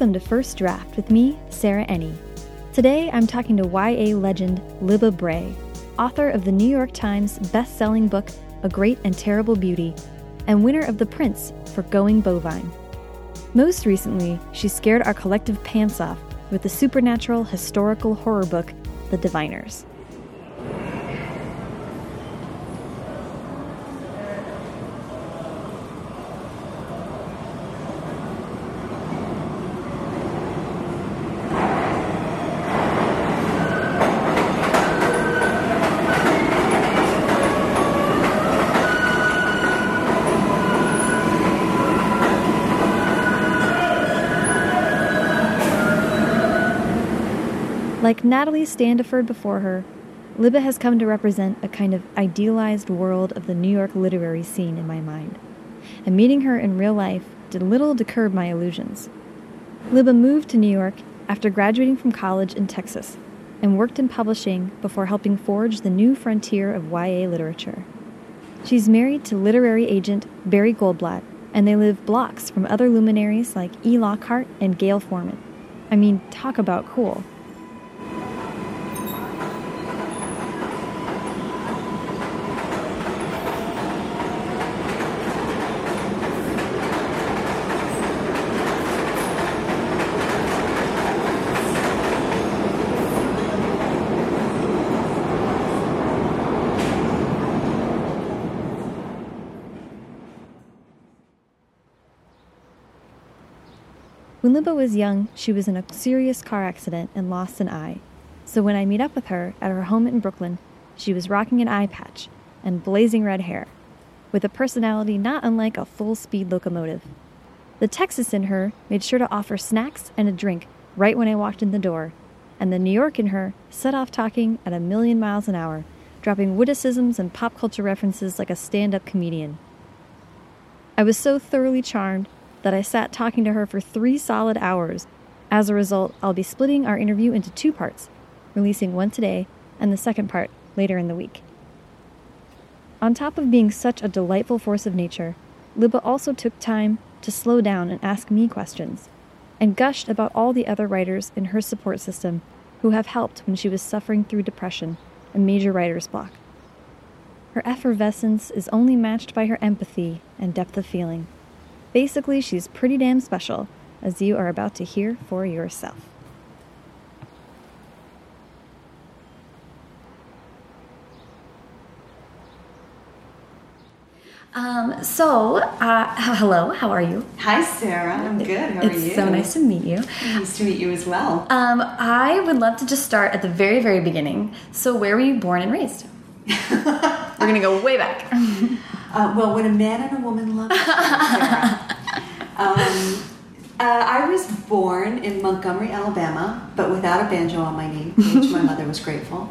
Welcome to First Draft with me, Sarah Enni. Today I'm talking to YA legend Libba Bray, author of the New York Times best-selling book A Great and Terrible Beauty, and winner of the Printz for Going Bovine. Most recently, she scared our collective pants off with the supernatural historical horror book The Diviners. Like Natalie Standiford before her, Libba has come to represent a kind of idealized world of the New York literary scene in my mind. And meeting her in real life did little to curb my illusions. Libba moved to New York after graduating from college in Texas and worked in publishing before helping forge the new frontier of YA literature. She's married to literary agent Barry Goldblatt, and they live blocks from other luminaries like E. Lockhart and Gayle Forman. I mean, talk about cool. When Libba was young, she was in a serious car accident and lost an eye. So when I meet up with her at her home in Brooklyn, she was rocking an eye patch and blazing red hair, with a personality not unlike a full speed locomotive. The Texas in her made sure to offer snacks and a drink right when I walked in the door, and the New York in her set off talking at a million miles an hour, dropping witticisms and pop culture references like a stand up comedian. I was so thoroughly charmed that I sat talking to her for three solid hours. As a result, I'll be splitting our interview into two parts, releasing one today and the second part later in the week. On top of being such a delightful force of nature, Libba also took time to slow down and ask me questions, and gushed about all the other writers in her support system who have helped when she was suffering through depression and major writer's block. Her effervescence is only matched by her empathy and depth of feeling. Basically, she's pretty damn special, as you are about to hear for yourself. Um, so, uh, hello, how are you? Hi, Sarah. I'm good. How it's are you? so nice to meet you. Nice to meet you as well. Um, I would love to just start at the very, very beginning. So, where were you born and raised? We're going to go way back. Uh, well, when a man and a woman love each other, Um, uh, I was born in Montgomery, Alabama, but without a banjo on my knee, which my mother was grateful.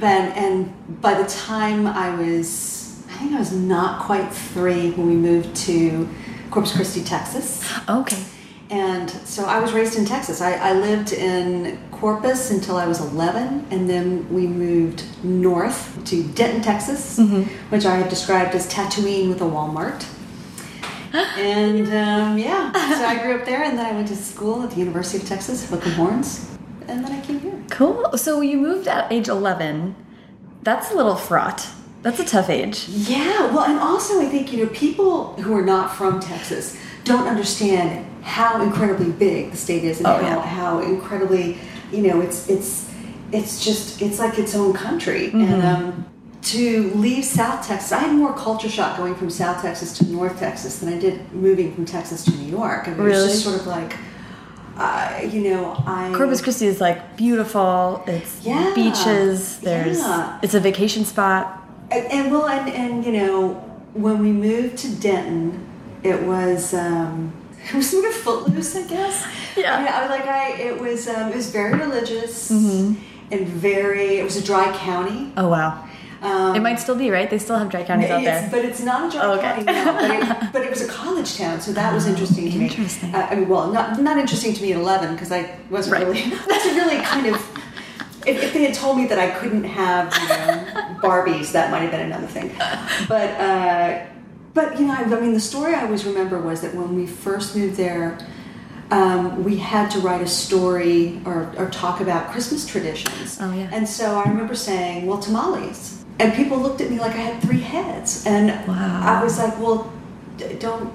Then, and by the time I was, I think I was not quite three when we moved to Corpus Christi, Texas. Okay. And so I was raised in Texas. I, I lived in Corpus until I was 11, and then we moved north to Denton, Texas, which I have described as Tatooine with a Walmart. And um, yeah, so I grew up there, and then I went to school at the University of Texas, Hook'em Horns, and then I came here. Cool. So, you moved at age 11. That's a little fraught. That's a tough age. Yeah, well, and also I think, you know, people who are not from Texas don't understand how incredibly big the state is and Oh, how, yeah. how incredibly, you know, it's it's it's just it's like its own country. Mm-hmm. And um, to leave South Texas, I had more culture shock going from South Texas to North Texas than I did moving from Texas to New York. I mean, it Really? was just sort of like, uh, you know, I Corpus Christi is like beautiful. It's Yeah. beaches. There's Yeah. it's a vacation spot. And, and well, and, and you know, when we moved to Denton, it was um, it was sort of footloose, I guess. Yeah. I, mean, I was like I it was um, it was very religious Mm-hmm. and very. It was a dry county. Oh wow. Um, It might still be right. They still have dry counties out there. But it's not a dry Oh, okay. county now. But it, but it was a college town, so that was interesting to me. interesting. Uh, I mean, well, not not interesting to me at eleven because I wasn't Right. really wasn't really kind of. If, if they had told me that I couldn't have you know, Barbies, that might have been another thing. But uh, but you know, I, I mean, the story I always remember was that when we first moved there, um, we had to write a story or, or talk about Christmas traditions. Oh, yeah. And so I remember saying, well, tamales. And people looked at me like I had three heads. And Wow. I was like, well, don't,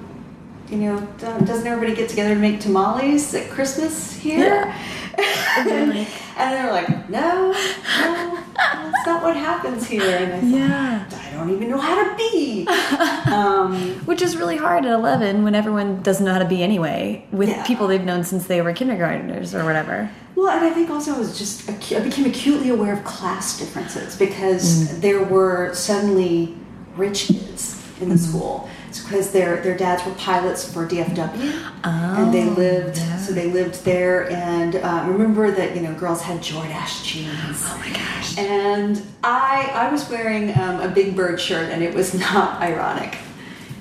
you know, don't, doesn't everybody get together to make tamales at Christmas here? and, like- and they were like, no, no, that's not what happens here. And I thought, Yeah. I don't even know how to be. um, Which is really hard at 11 when everyone doesn't know how to be anyway, with Yeah. people they've known since they were kindergartners or whatever. Well, and I think also I was just I became acutely aware of class differences because Mm. there were suddenly rich kids in the Mm-hmm. school. Because their their dads were pilots for DFW, and they Oh, lived yeah. so they lived there. And uh, remember that you know girls had Jordache jeans. Oh my gosh. And I I was wearing um, a Big Bird shirt, and it was not ironic.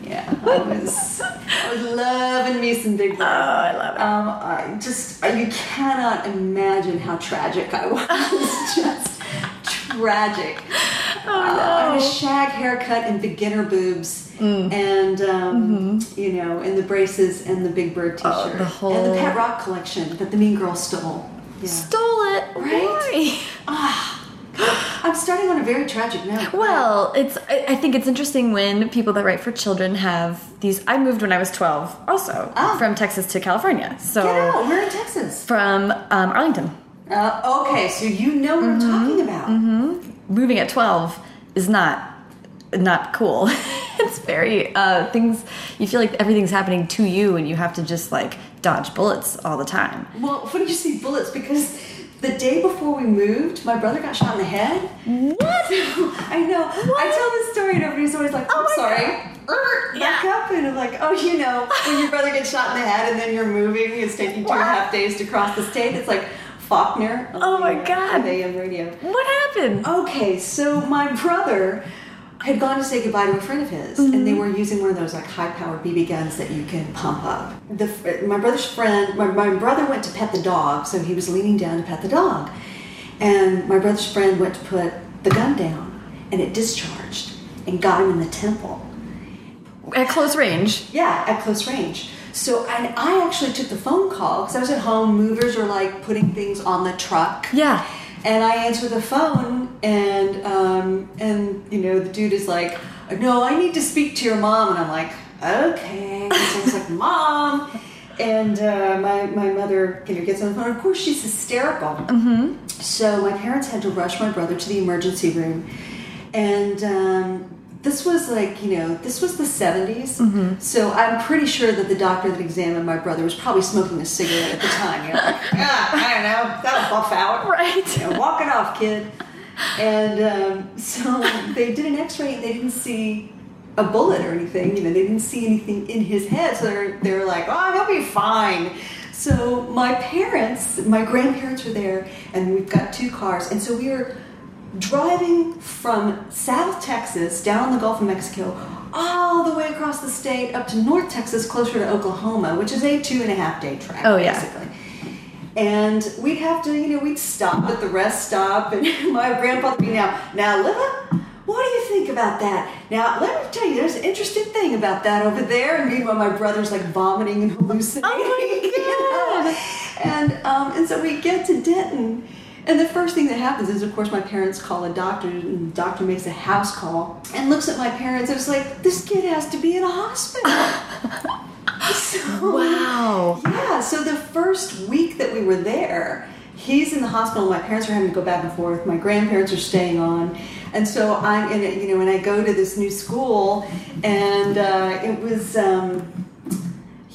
Yeah, I was I was loving me some Big Bird. Oh, I love it. Um, I just you cannot imagine how tragic I was. just tragic. Oh, Uh, I had a shag haircut and beginner boobs, Mm. and um, you know, and the braces and the Big Bird T-shirt, Mm-hmm. Oh, the and the Pet Rock collection that the Mean Girl stole. Yeah. Stole it. Right? Ah, I'm starting on a very tragic note. Well, it's. I I think it's interesting when people that write for children have these. I moved when I was 12, also Ah. from Texas to California. So get out. We're in Texas. from um, Arlington. Uh, okay, so you know what I'm talking about. Moving at 12 is not not cool it's very uh things you feel like everything's happening to you and you have to just like dodge bullets all the time Well, funny you see bullets because the day before we moved, my brother got shot in the head. what I know. I tell this story and everybody's always like, Oh I'm sorry. Er, Back Yeah. up. And I'm like, oh, you know, when your brother gets shot in the head and then you're moving, it's taking two and a half days to cross the state. It's like Faulkner. Oh my God. AM radio. what happened Okay, so my brother had gone to say goodbye to a friend of his, and they mm-hmm. were using one of those like high-powered BB guns that you can pump up. The my brother's friend, my, my brother went to pet the dog, so he was leaning down to pet the dog, and my brother's friend went to put the gun down, and it discharged and got him in the temple. at close range Yeah, at close range. So and I actually took the phone call because I was at home. Movers are like putting things on the truck. yeah And I answer the phone, and um, and you know the dude is like, "No, I need to speak to your mom," and I'm like, "Okay." So he's like, "Mom," and uh, my my mother you know gets on the phone. Of course, she's hysterical. Mm-hmm. So my parents had to rush my brother to the emergency room, and. Um, this was like, you know, this was the 70s. So I'm pretty sure that the doctor that examined my brother was probably smoking a cigarette at the time. You know, like, ah, I don't know, that'll buff out. right Yeah, walk it off, kid. And um, so they did an X-ray and they didn't see a bullet or anything. You know, they didn't see anything in his head. So they're they're like, oh, he'll be fine. So my parents, my grandparents were there, and we've got two cars, and so we were driving from South Texas down the Gulf of Mexico all the way across the state up to North Texas, closer to Oklahoma, which is a two and a half day trek, Oh, yeah. basically. And we'd have to, you know, we'd stop at the rest stop, and my grandfather would be now, now, Libba, what do you think about that? Now, let me tell you, there's an interesting thing about that over there. And meanwhile, my brother's like vomiting and hallucinating. Oh my you know? And um, and so we get to Denton, and the first thing that happens is, of course, my parents call a doctor, and the doctor makes a house call and looks at my parents. It was like, this kid has to be in a hospital. so, wow yeah, so the first week that we were there, he's in the hospital. My parents are having to go back and forth. My grandparents are staying on, and so I'm in it. You know, when I go to this new school, and uh, it was. Um,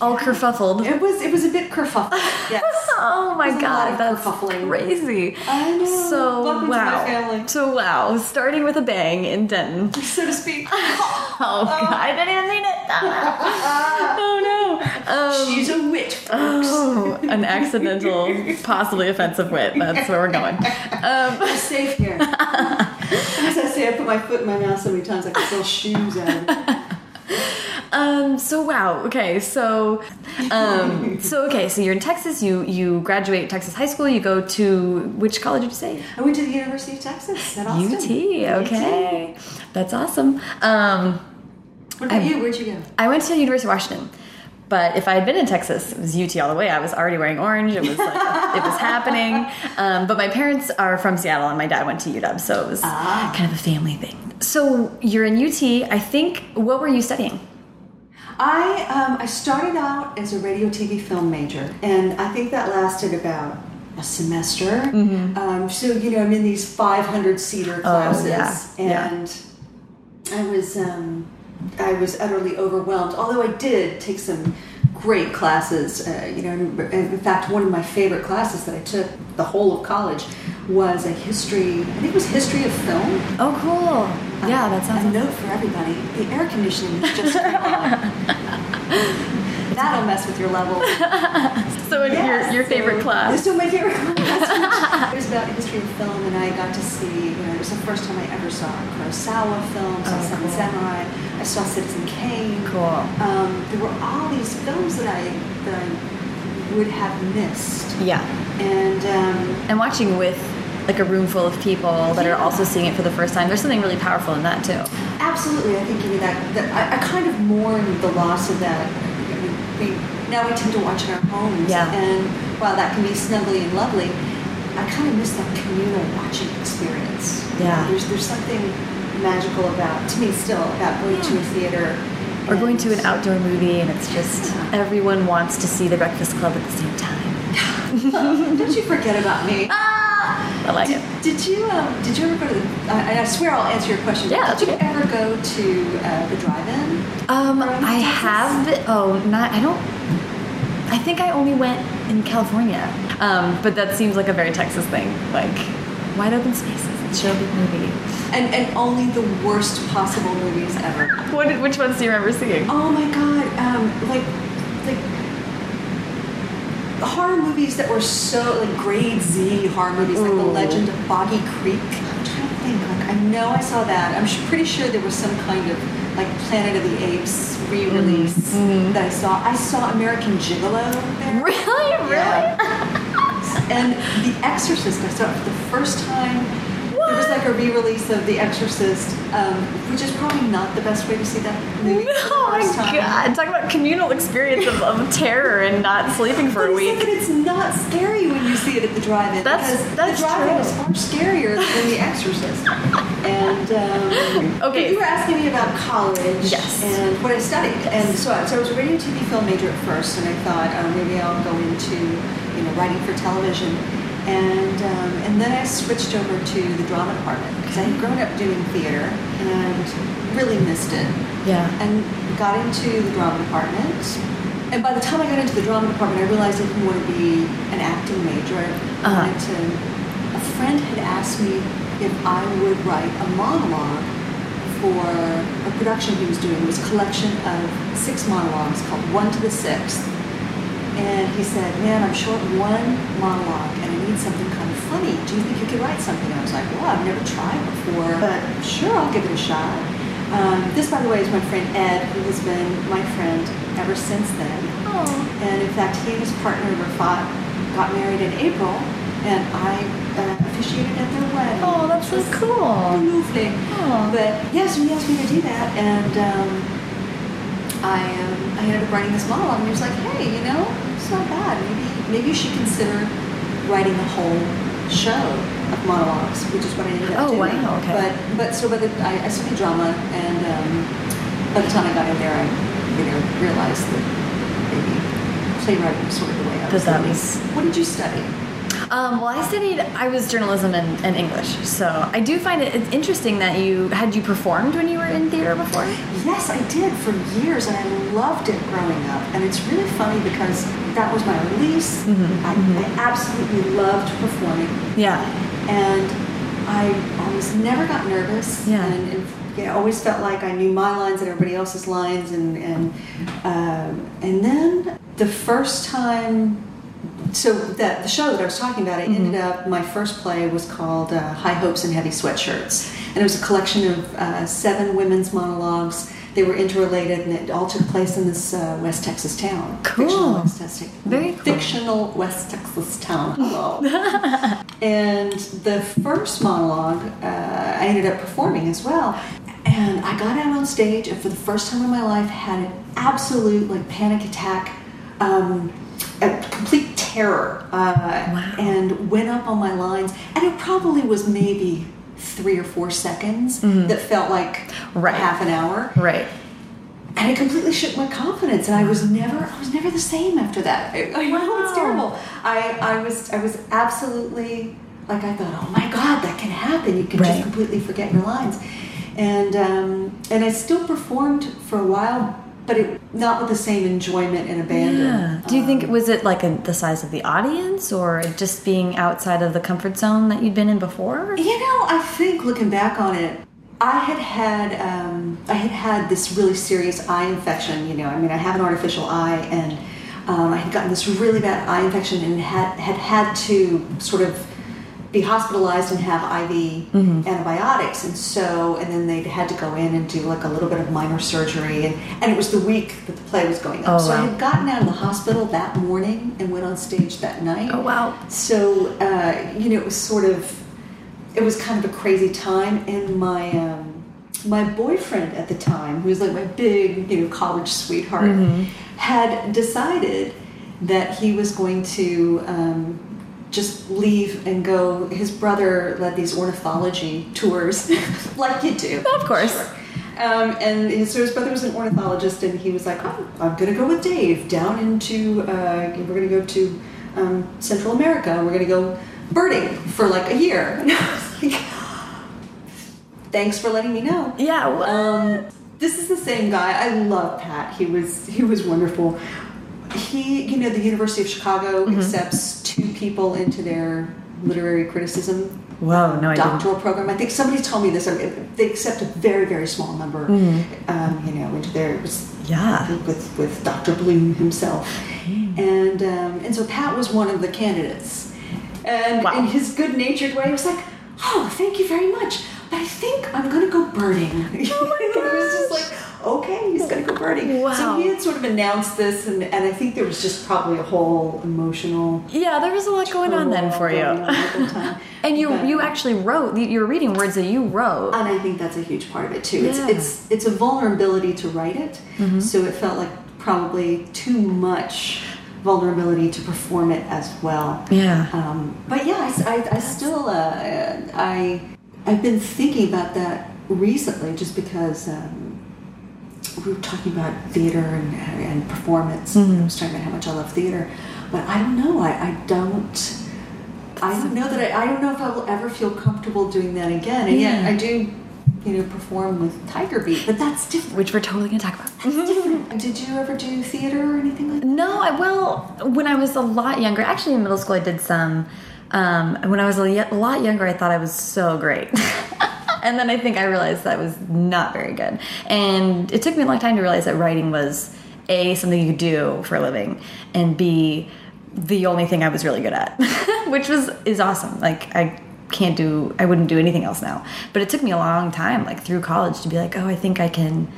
all kerfuffled it was it was a bit kerfuffled. Yes. oh my There's a lot god that's kerfuffling. crazy I know. so Welcome to my wow family. so wow starting with a bang in denton so to speak. oh god i didn't even mean it oh no um, She's a witch. folks. Oh, an accidental, possibly offensive wit. That's where we're going. Um, I'm safe here. As I say, I put my foot in my mouth so many times I can sell shoes out. um, so wow. Okay. So, um, so okay. So you're in Texas. You you graduate Texas high school. You go to which college did you say? I went to the University of Texas at Austin. UT. Okay, that's awesome. Um, What about you? Where'd you go? I went to the University of Washington, But if I had been in Texas, it was UT all the way. I was already wearing orange. It was like, it was happening. Um, but my parents are from Seattle, and my dad went to UW, so it was Ah. kind of a family thing. So you're in UT. I think. What were you studying? I um, I started out as a radio, TV, film major, and I think that lasted about a semester. Um, so you know, I'm in these 500 seater classes, Mm-hmm. Oh, yeah, yeah. and I was um, I was utterly overwhelmed. Although I did take some great classes. Uh, you know, in, fact, one of my favorite classes that I took the whole of college was a history. I think it was history of film. Oh, cool. Yeah, that A sounds. note for everybody: the air conditioning is just. That'll mess with your level. So in Yes, your your favorite so- class. So my favorite class. it was about history of film, and I got to see. You know, it was the first time I ever saw a Kurosawa film, I Oh, saw cool. Samurai. I saw Citizen Kane. Cool. Um, there were all these films that I that I would have missed, Yeah. and um, And watching with like a room full of people that are also seeing it for the first time. There's something really powerful in that too. Absolutely, I think you know that. that I, I kind of mourn the loss of that. We now we tend to watch in our homes, Yeah. and while that can be snuggly and lovely, I kind of miss that communal watching experience. Yeah. there's there's something magical about to me still about going to a theater Or going to an outdoor movie and it's just Yeah. everyone wants to see the Breakfast Club at the same time. Don't you forget about me. Ah! I like Did, it. did you um, did you ever go to the? I, I swear I'll answer your question. Yeah, Did you okay. ever go to uh, the drive-in? Um, I have been, oh, not, I don't, I think I only went in California. Um, but that seems like a very Texas thing. Like, wide open spaces and show big movie. And and only the worst possible movies ever. What, which ones do you remember seeing? Oh my god, um, like, like horror movies that were so like grade Z horror movies, like The Legend of Boggy Creek. I'm trying to think. Like, I know I saw that. I'm sh- pretty sure there was some kind of like Planet of the Apes re-release Mm-hmm. that I saw. I saw American Gigolo there. Really? Really? Yeah. and The Exorcist, I saw it for the first time. There was like a re-release of The Exorcist, um, which is probably not the best way to see that movie. the Oh my time. god! Talk about communal experience of, of terror and not sleeping for But a like week. that it's not scary when you see it at the drive-in. That's- because that's the drive-in true. is far scarier than The Exorcist. and um, Okay. you were asking me about college Yes. and what I studied. And so, I- so I was a radio TV film major at first, and I thought oh, maybe I'll go into you know writing for television. And um, and then I switched over to the drama department because I had grown up doing theater and really missed it Yeah. and got into the drama department. And by the time I got into the drama department, I realized I didn't want to be an acting major. I Uh-huh. wanted to. A friend had asked me if I would write a monologue for a production he was doing. It was a collection of six monologues called One to the Sixth. And he said, Man, I'm short one monologue and I need something kind of funny. Do you think you could write something? And I was like, Well, I've never tried before, but sure, I'll give it a shot. Um, this, by the way, is my friend Ed, who has been my friend ever since then. Oh. And in fact, he and his partner, Rafat, got married in April, and I uh, officiated at their wedding. Oh, that's so cool. Lovely. Aw. But yes, he asked me to do that, and um, I um, I ended up writing this monologue, and he was like, "Hey, you know, it's not bad. Maybe maybe you should consider writing a whole show of monologues, which is what I ended up Oh, doing. wow, okay. But but so by the I, I studied drama, and um, by the time I got in there, I you know realized that maybe playwriting was sort of the way I That was. that was- What did you study? Um, well, I studied, I was journalism and, and English. So I do find it it's interesting that you, had you performed when you were in theater before? Yes, I did for years, and I loved it growing up. And it's really funny because that was my release. Mhm, I, I absolutely loved performing, Yeah. and I almost never got nervous. Yeah. And, and you know, always felt like I knew my lines and everybody else's lines, and and um, and then the first time. So that the show that I was talking about, it ended up. My first play was called uh, High Hopes and Heavy Sweatshirts, and it was a collection of uh, seven women's monologues. They were interrelated, and it all took place in this uh, West Texas town. Cool. Fictional West Texas. Very cool. Fictional West Texas town. Hello. and the first monologue, uh, I ended up performing as well. And I got out on stage, and for the first time in my life, had an absolute like panic attack, um, a complete terror, uh, Wow. and went up on my lines. And it probably was maybe three or four seconds that felt like. Right. half an hour Right. and it completely shook my confidence and i was never i was never the same after that i, I know it's terrible i i was i was absolutely like i thought oh my god that can happen you can Right. just completely forget your lines and um and i still performed for a while but it not with the same enjoyment and abandon Yeah. Do you think Um, was it like a, the size of the audience, or just being outside of the comfort zone that you'd been in before? You know, I think looking back on it, I had had um, I had had this really serious eye infection. You know, I mean, I have an artificial eye, and um, I had gotten this really bad eye infection, and had had had to sort of be hospitalized and have IV antibiotics, and so and then they had to go in and do like a little bit of minor surgery, and and it was the week that the play was going up. Oh, so I had gotten out of the hospital that morning and went on stage that night. Oh, wow. So uh, you know, it was sort of, it was kind of a crazy time, and my um, my boyfriend at the time, who was like my big you know college sweetheart, had decided that he was going to. Um, just leave and go. His brother led these ornithology tours, like you do. Of course. Sure. Um, and his, so his brother was an ornithologist, and he was like, oh, I'm going to go with Dave down into, uh, we're going to go to um, Central America, and we're going to go birding for like a year. And I was like, thanks for letting me know. Yeah. Um, this is the same guy. I love Pat. He was he was wonderful. He, you know, the University of Chicago Mm-hmm. accepts two people into their literary criticism Whoa, no, I doctoral program. I think somebody told me this. I mean, They accept a very very small number, Mm-hmm. um, you know, into their it was, I Yeah. with with Dr. Bloom himself, Hmm. and um, and so Pat was one of the candidates, and Wow. in his good natured way, he was like, "Oh, thank you very much, but I think I'm going to go birding." Oh my it was just like, "Okay, he's going to go birding." Wow. So he had sort of announced this, and and I think there was just probably a whole emotional. Yeah, there was a lot going on then for you. Going on at the time. and you But- you actually wrote. You were reading words that you wrote. and I think that's a huge part of it too. Yeah. It's it's it's a vulnerability to write it, Mhm. so it felt like probably too much vulnerability to perform it as well. Yeah. Um, but yeah, I, I- I still uh, I I've been thinking about that recently, just because. Um, we were talking about theater and, and performance. Mm-hmm. I was talking about how much I love theater, but I don't know. I, I don't. I don't know that I, I don't know if I will ever feel comfortable doing that again. And Yeah. yet I do, you know, perform with Tiger Beat, but that's different. which we're totally going to talk about. Did you ever do theater or anything like that? No, I well, when I was a lot younger, actually in middle school, I did some. Um, when I was a, y- a lot younger, I thought I was so great. and then I think I realized that was not very good. And it took me a long time to realize that writing was A, something you could do for a living, and B, the only thing I was really good at, which was is awesome. Like I can't do, I wouldn't do anything else now. But it took me a long time, like through college, to be like, oh, I think I can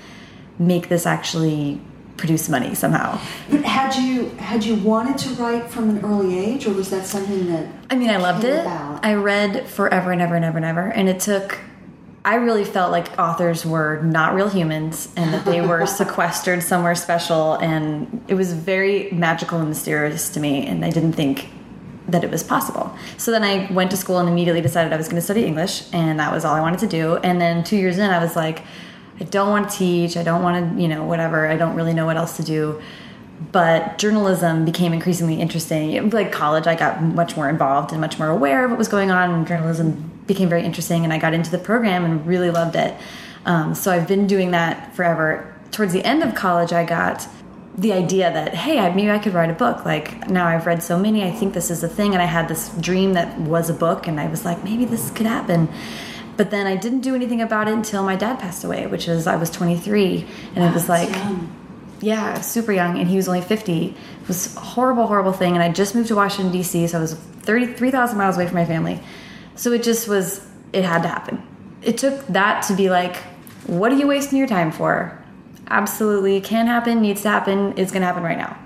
make this actually produce money somehow. But had you had you wanted to write from an early age, or was that something that? I mean, I loved it. about? I read forever and ever and ever and ever, and it took. I really felt like authors were not real humans and that they were sequestered somewhere special, and it was very magical and mysterious to me, and I didn't think that it was possible. So then I went to school and immediately decided I was going to study English, and that was all I wanted to do. And then two years in, I was like, I don't want to teach. I don't want to, you know, whatever. I don't really know what else to do but journalism became increasingly interesting. Like college, I got much more involved and much more aware of what was going on, and journalism became very interesting. And I got into the program and really loved it. Um, so I've been doing that forever. Towards the end of college, I got the idea that hey, I, maybe I could write a book. Like now I've read so many, I think this is a thing, and I had this dream that was a book, and I was like, maybe this could happen. But then I didn't do anything about it until my dad passed away, which is I was 23, and it was like. young. Yeah, super young, and he was only 50. It was a horrible, horrible thing. And I just moved to Washington, D.C., so I was 33,000 miles away from my family. So it just was, it had to happen. It took that to be like, what are you wasting your time for? Absolutely can happen, needs to happen, it's gonna happen right now.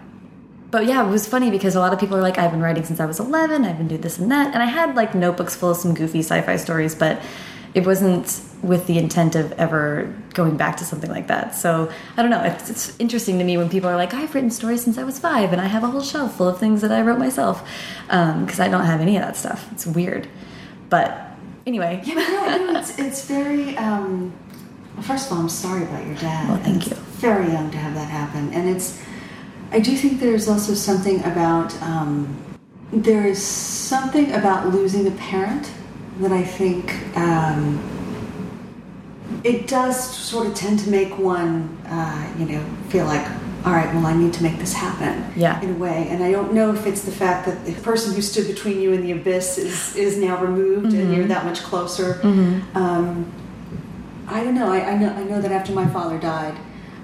But yeah, it was funny because a lot of people are like, I've been writing since I was 11, I've been doing this and that. And I had like notebooks full of some goofy sci fi stories, but it wasn't with the intent of ever going back to something like that. So I don't know. It's, it's interesting to me when people are like, "I've written stories since I was five, and I have a whole shelf full of things that I wrote myself," um, because I don't have any of that stuff. It's weird, but anyway. Yeah, no, it's it's very. Um, well, first of all, I'm sorry about your dad. Well, thank It's you. Very young to have that happen, and it's. I do think there's also something about. Um, there is something about losing a parent that I think. Um, it does sort of tend to make one, uh, you know, feel like, all right, well, I need to make this happen. Yeah. In a way, and I don't know if it's the fact that the person who stood between you and the abyss is is now removed, and you're that much closer. Um, I don't know. I, I know. I know that after my father died,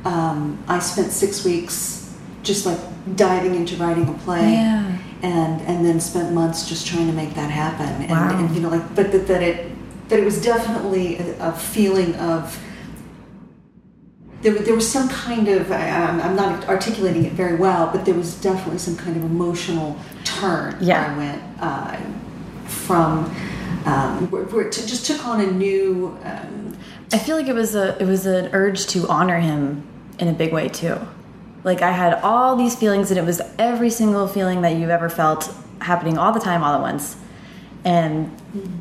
um, I spent six weeks just like diving into writing a play, Yeah. and and then spent months just trying to make that happen. And, Wow. and you know, like, but that, that it that it was definitely a, a feeling of there, there was some kind of I, I'm, I'm not articulating it very well, but there was definitely some kind of emotional turn Yeah. where I went uh, from um, where, where it just took on a new. Um, I feel like it was a it was an urge to honor him in a big way too. Like I had all these feelings and it was every single feeling that you've ever felt happening all the time all at once. And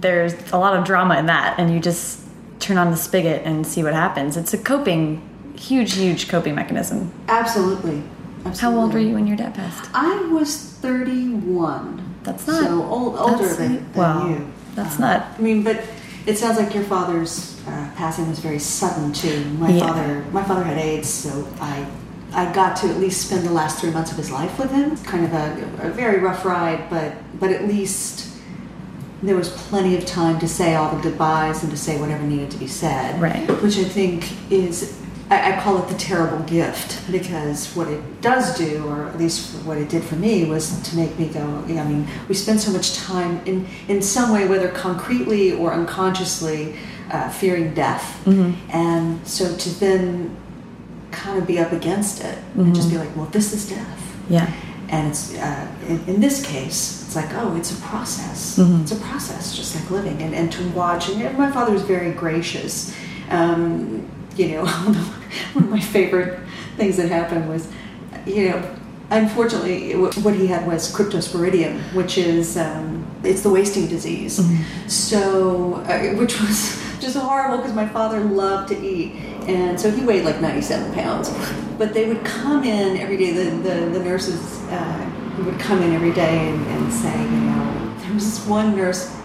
there's a lot of drama in that and you just turn on the spigot and see what happens. It's a coping huge huge coping mechanism. absolutely, absolutely. How old were you when your dad passed? I was 31. That's not- so old, older than, than wow. you. That's Um, not- I mean, but it sounds like your father's uh, passing was very sudden too. My Yeah. father, my father had AIDS, so I, I got to at least spend the last three months of his life with him. It's kind of a, a very rough ride, but but at least there was plenty of time to say all the goodbyes and to say whatever needed to be said. Right. Which I think is, I, I call it the terrible gift because what it does do, or at least what it did for me, was to make me go, I mean, we spend so much time in, in some way, whether concretely or unconsciously, uh, fearing death. And so to then kind of be up against it and just be like, well, this is death. Yeah. And it's uh, in, in this case, it's like, oh, it's a process. It's a process, just like living. And, and to watch, and my father was very gracious. Um, you know, one of my favorite things that happened was, you know, unfortunately, what he had was cryptosporidium, which is um, it's the wasting disease. So, uh, which was just horrible because my father loved to eat, and so he weighed like ninety-seven pounds. But they would come in every day. The the, the nurses uh, would come in every day and, and say, you know, there was this one nurse,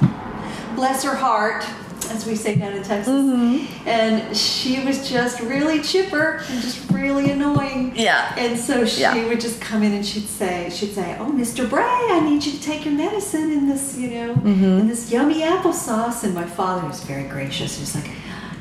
bless her heart, as we say down in Texas, mm-hmm. and she was just really chipper and just really annoying. Yeah. And so she Yeah. would just come in and she'd say, she'd say, "Oh, Mr. Bray, I need you to take your medicine in this, you know, mm-hmm. in this yummy applesauce." And my father was very gracious. He was like,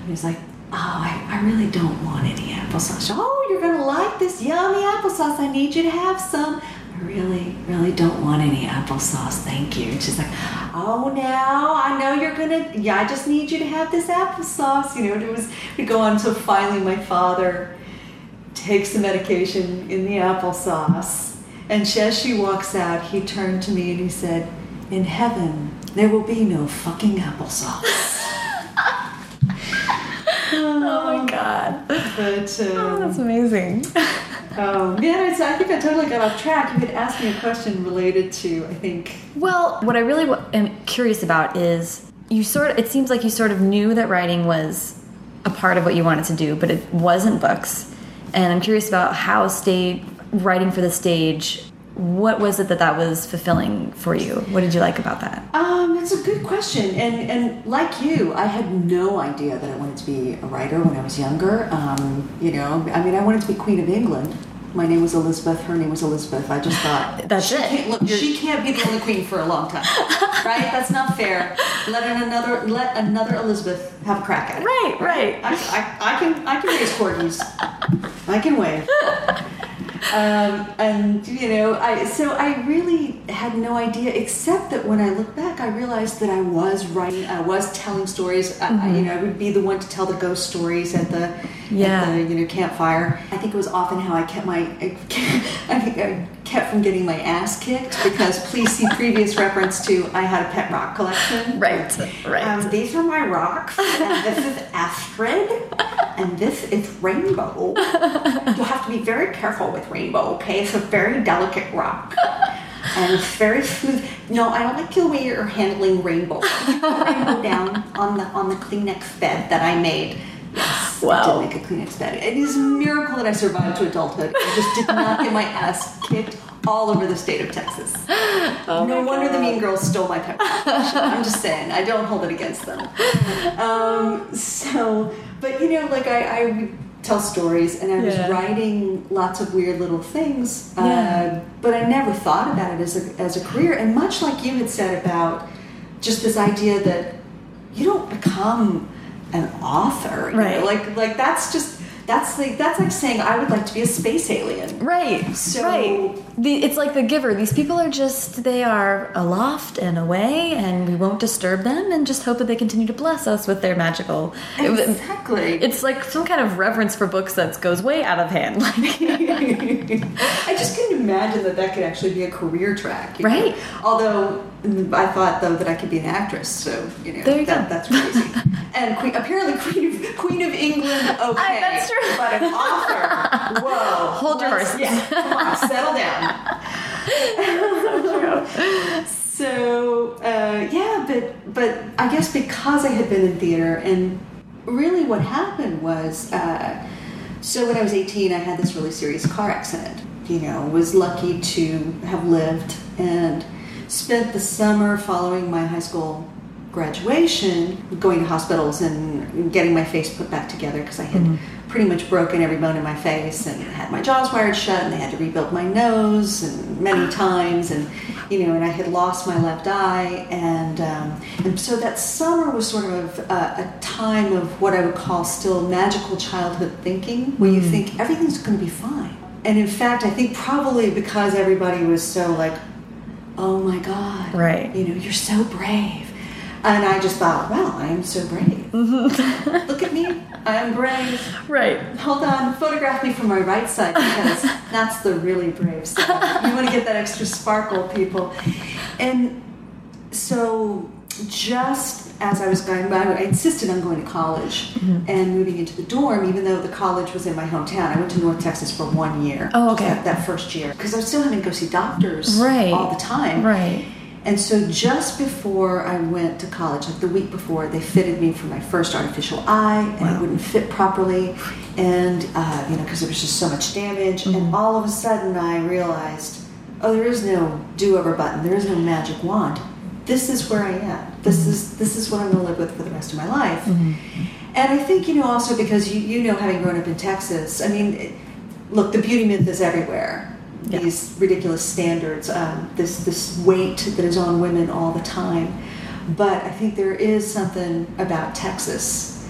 he was like, "Oh, I, I really don't want any applesauce. Oh, you're gonna like this yummy applesauce. I need you to have some." I really, really don't want any applesauce, thank you. And she's like, oh, now I know you're gonna, yeah, I just need you to have this applesauce. You know, and it was, we go on until finally my father takes the medication in the applesauce. And she- as she walks out, he turned to me and he said, In heaven, there will be no fucking applesauce. Oh my god. But, Oh, um, that's amazing. um, yeah, it's, I think I totally got off track. You had asked me a question related to, I think, Well, what I really am curious about is you sort of, it seems like you sort of knew that writing was a part of what you wanted to do, but it wasn't books. And I'm curious about how stage writing for the stage, what was it that that was fulfilling for you? What did you like about that? Um, it's a good question, and and like you, I had no idea that I wanted to be a writer when I was younger. Um, you know, I mean, I wanted to be Queen of England. My name was Elizabeth. Her name was Elizabeth. I just thought That's she it. Can't, look, she can't be the only queen for a long time, right? That's not fair. Let another let another Elizabeth have a crack at it. Right, right. I, I, I can I can raise corgis. I can wave. Um, and you know, I so I really had no idea, except that when I look back, I realized that I was writing, I was telling stories. I, I, you know, I would be the one to tell the ghost stories at the Yeah. at the you know campfire. I think it was often how I kept my I, I kept kept from getting my ass kicked because please see previous reference to I had a pet rock collection. Right, right. Um, these are my rocks, and this is Astrid, and this is Rainbow. You have to be very careful with Rainbow, okay? It's a very delicate rock. And it's very smooth. No, I don't like the way you're handling Rainbow. Rainbow down on the on the Kleenex bed that I made. Yes, I Wow. did make a Kleenex bed. It is a miracle that I survived to adulthood. I just did not get my ass kicked all over the state of Texas. no wonder the Mean Girls stole my collection. I'm just saying, I don't hold it against them. Um, so, but you know, like I, I tell stories, and I was Yeah. writing lots of weird little things, Yeah. uh, but I never thought about it as a as a career. And much like you had said about just this idea that you don't become an author, you know, Right. Like like that's just that's like that's like saying I would like to be a space alien. Right. So- right. The, it's like the giver. These people are just they are aloft and away, and we won't disturb them, and just hope that they continue to bless us with their magical. Exactly. It's like some kind of reverence for books that goes way out of hand. Like, I just couldn't imagine that that could actually be a career track. you know? Right. Although mm, I thought though that I could be an actress, so you know There you that, go. that's crazy. and queen, apparently Queen of Queen of England, okay, that's true. but an author, whoa, Hold your horses. Yeah, come on, settle down. So uh, yeah, but but I guess because I had been in theater, and really what happened was, uh, so when I was 18, I had this really serious car accident. You know, was lucky to have lived and spent the summer following my high school graduation going to hospitals and getting my face put back together because I had pretty much broken every bone in my face and had my jaws wired shut and they had to rebuild my nose and many times and you know and I had lost my left eye and um, and so that summer was sort of a, a time of what I would call still magical childhood thinking where you think everything's going to be fine. And in fact I think probably because everybody was so like oh my god Right. you know you're so brave and I just thought, wow, I am so brave. Look at me, I am brave. right. Hold on, photograph me from my right side because that's the really brave side. You want to get that extra sparkle, people. And so, just as I was going, I insisted on going to college Mm-hmm. and moving into the dorm, even though the college was in my hometown. I went to North Texas for one year. Oh, okay. That, that first year. Because I was still having to go see doctors Right. all the time. Right. And so just before I went to college, like the week before, they fitted me for my first artificial eye, and it wouldn't fit properly, and uh, you know because there was just so much damage. And mm-hmm. all of a sudden, I realized, oh, there is no do-over button. There is no magic wand. This is where I am. This mm-hmm. is this is what I'm going to live with for the rest of my life. Mm-hmm. And I think you know also because you you know having grown up in Texas, I mean, look, the beauty myth is everywhere Yeah. these ridiculous standards, um, this this weight that is on women all the time. But I think there is something about Texas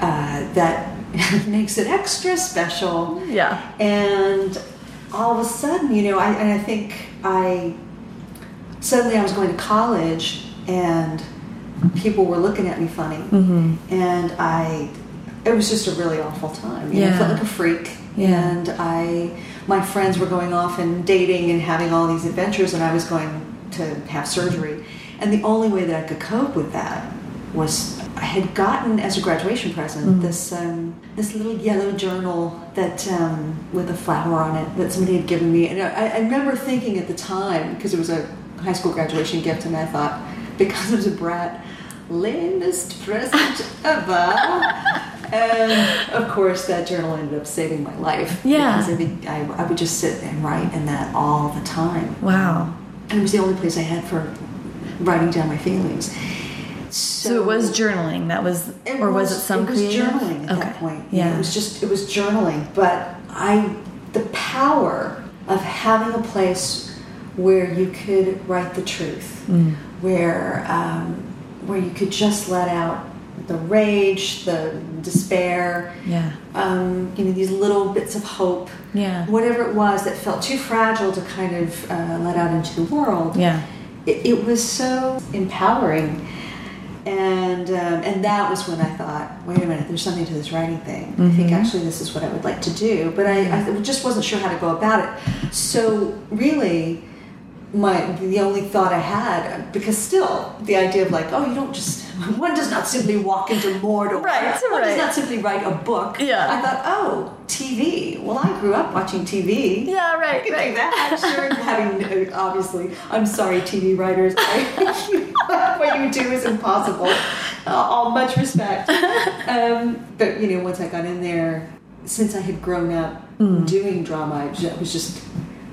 uh, that makes it extra special. Yeah. And all of a sudden, you know, I, and I think I suddenly I was going to college and people were looking at me funny, and I it was just a really awful time. You know, I felt like a freak, Yeah. and I my friends were going off and dating and having all these adventures, and I was going to have surgery, and the only way that I could cope with that was I had gotten as a graduation present this um, this little yellow journal that um, with a flower on it that somebody had given me, and I, I remember thinking at the time because it was a high school graduation gift, and I thought because I was a brat, lamest present ever. and of course, that journal ended up saving my life. Yeah. because I, I, I would just sit and write in that all the time. Wow. And it was the only place I had for writing down my feelings. So, So it was journaling. That was, or was, it some it was creative? journaling at that point. Yeah. it was just it was journaling. But I the power of having a place where you could write the truth, Mm. where um, where you could just let out the rage, the despair, Yeah. um, you know, these little bits of hope, Yeah. whatever it was that felt too fragile to kind of uh, let out into the world Yeah. it, it was so empowering and um, and that was when I thought, wait a minute, there's something to this writing thing. I think actually this is what I would like to do, but I, I just wasn't sure how to go about it. So really, my the only thought I had because still the idea of like, oh, you don't just one does not simply walk into Mordor. Right, One right. does not simply write a book. Yeah. I thought, oh, TV. Well, I grew up watching TV. Yeah, right, I right. that. Sure, having obviously, I'm sorry, TV writers. I, what you do is impossible. Uh, all much respect. Um, but you know, once I got in there, since I had grown up Mm. doing drama, I was just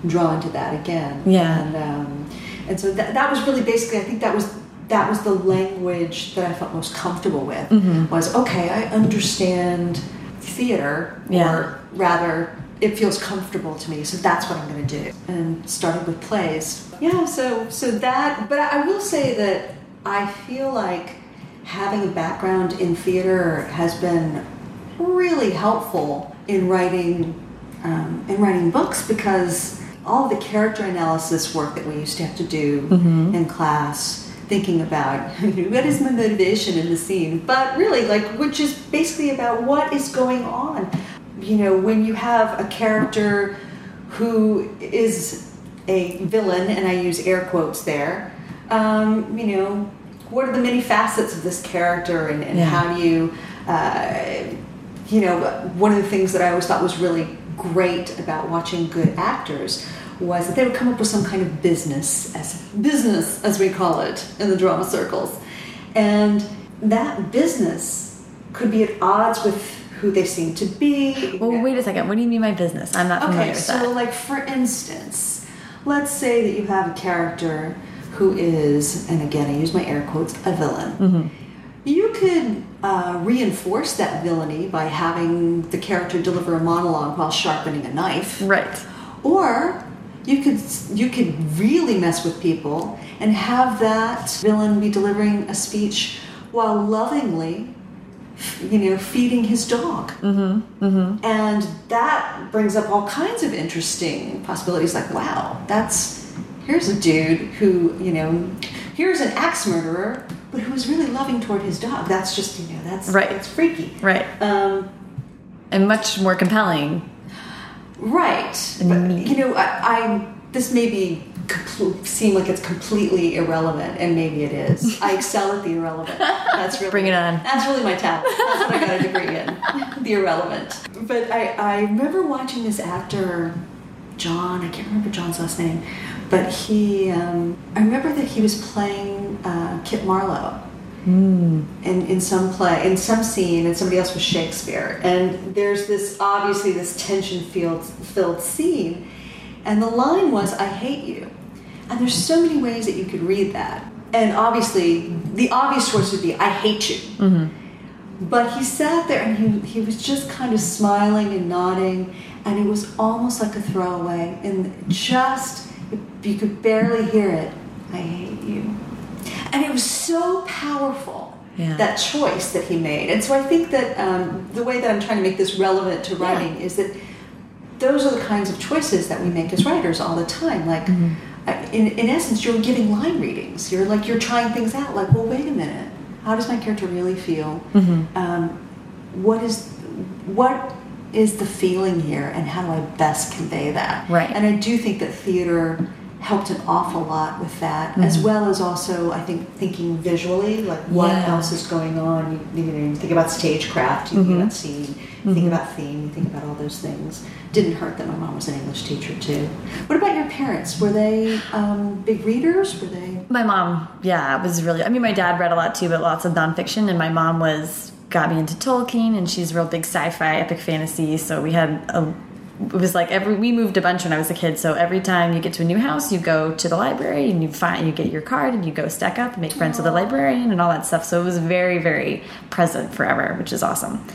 drawn to that again. Yeah. and um, and so that, that was really basically. I think that was that was the language that I felt most comfortable with. Mm-hmm. Was okay. I understand theater, Yeah. or rather it feels comfortable to me so that's what i'm going to do and started with plays yeah so so that but i will say that i feel like having a background in theater has been really helpful in writing um, in writing books because all the character analysis work that we used to have to do in class thinking about what is my motivation in the scene? But really like which is basically about what is going on. You know when you have a character who is a villain and i use air quotes there um, you know what are the many facets of this character and, and Yeah. how do you uh, you know one of the things that i always thought was really great about watching good actors was that they would come up with some kind of business as business as we call it in the drama circles and that business could be at odds with who they seem to be Well, wait a second. What do you mean by business? I'm not familiar Okay, so that. like for instance, let's say that you have a character who is, and again I use my air quotes, a villain. Mm-hmm. You could uh, reinforce that villainy by having the character deliver a monologue while sharpening a knife, Right. or you could you could really mess with people and have that villain be delivering a speech while lovingly you know feeding his dog Mm-hmm. Mm-hmm. and that brings up all kinds of interesting possibilities like wow that's here's a dude who you know here's an axe murderer but who was really loving toward his dog. That's just you know that's Right. It's freaky. Right. um, And much more compelling. right. But you know I, I this may be seem like it's completely irrelevant and maybe it is. I excel at the irrelevant. That's really Bring it on. that's really my talent. That's what i got a degree in. The irrelevant. But i i remember watching this actor john i can't remember john's last name but he um, i remember that he was playing uh, kit marlowe in, in some play, in some scene, and somebody else was Shakespeare. And there's this obviously this tension filled filled scene, and the line was, "I hate you." And there's so many ways that you could read that. And obviously, the obvious choice would be, "I hate you." But he sat there and he, he was just kind of smiling and nodding, and it was almost like a throwaway. And just, you could barely hear it. I hate you. And it was so powerful, Yeah. that choice that he made. And so I think that um, the way that I'm trying to make this relevant to writing is that those are the kinds of choices that we make as writers all the time. Like, uh, in, in essence, you're giving line readings. You're like, you're trying things out. Like, well, wait a minute. How does my character really feel? Um, what is what is the feeling here, and how do I best convey that? Right. And I do think that theater helped an awful lot with that, as mm-hmm. well as also I think thinking visually, like what Yeah. else is going on. You, you know, you think about stagecraft, you think about mm-hmm. scene, you mm-hmm. think about theme, you think about all those things. Didn't hurt that my mom was an English teacher too. What about your parents? Were they um, big readers? Were they? My mom, yeah, was really. I mean, my dad read a lot too, but lots of nonfiction, and my mom was got me into Tolkien, and she's a real big sci-fi, epic fantasy. So we had a. It was like every we moved a bunch when I was a kid. So every time you get to a new house, you go to the library and you find you get your card and you go stack up and make friends with the librarian and all that stuff. So it was very very present forever, which is awesome.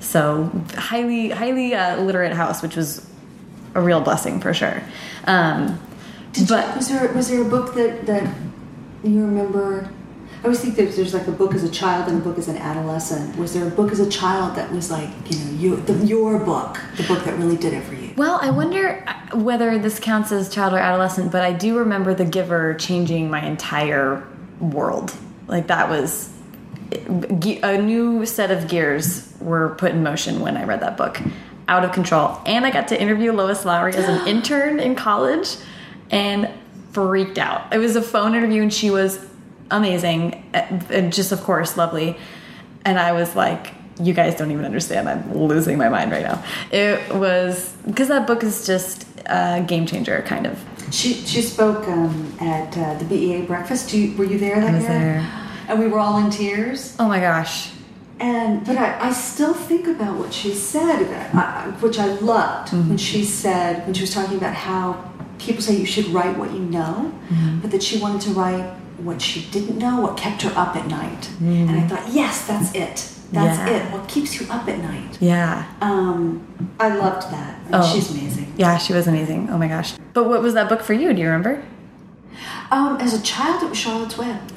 So highly highly uh, literate house, which was a real blessing for sure. Um, but you, was there was there a book that that you remember? I always think that there's like a book as a child and a book as an adolescent. Was there a book as a child that was like you know you the, your book, the book that really did it for you? Well, I wonder uh, whether this counts as child or adolescent, but I do remember The Giver changing my entire world. Like that was a new set of gears were put in motion when I read that book. Out of control, and I got to interview Lois Lowry as an intern in college, and freaked out. It was a phone interview, and she was amazing, and just of course lovely. And I was like, you guys don't even understand. I'm losing my mind right now. It was because that book is just a game changer, kind of. She she spoke um, at uh, the BEA breakfast. Do you, were you there that I was year? there. And we were all in tears. Oh my gosh. And but I, I still think about what she said, uh, which I loved Mm-hmm. when she said when she was talking about how people say you should write what you know, Mm-hmm. but that she wanted to write what she didn't know, what kept her up at night. Mm. And I thought, yes, that's it. That's Yeah. it. What keeps you up at night? Yeah. Um, I loved that. Oh. She's amazing. Yeah, she was amazing. Oh my gosh. But what was that book for you? Do you remember? Um, as a child, it was Charlotte's Web.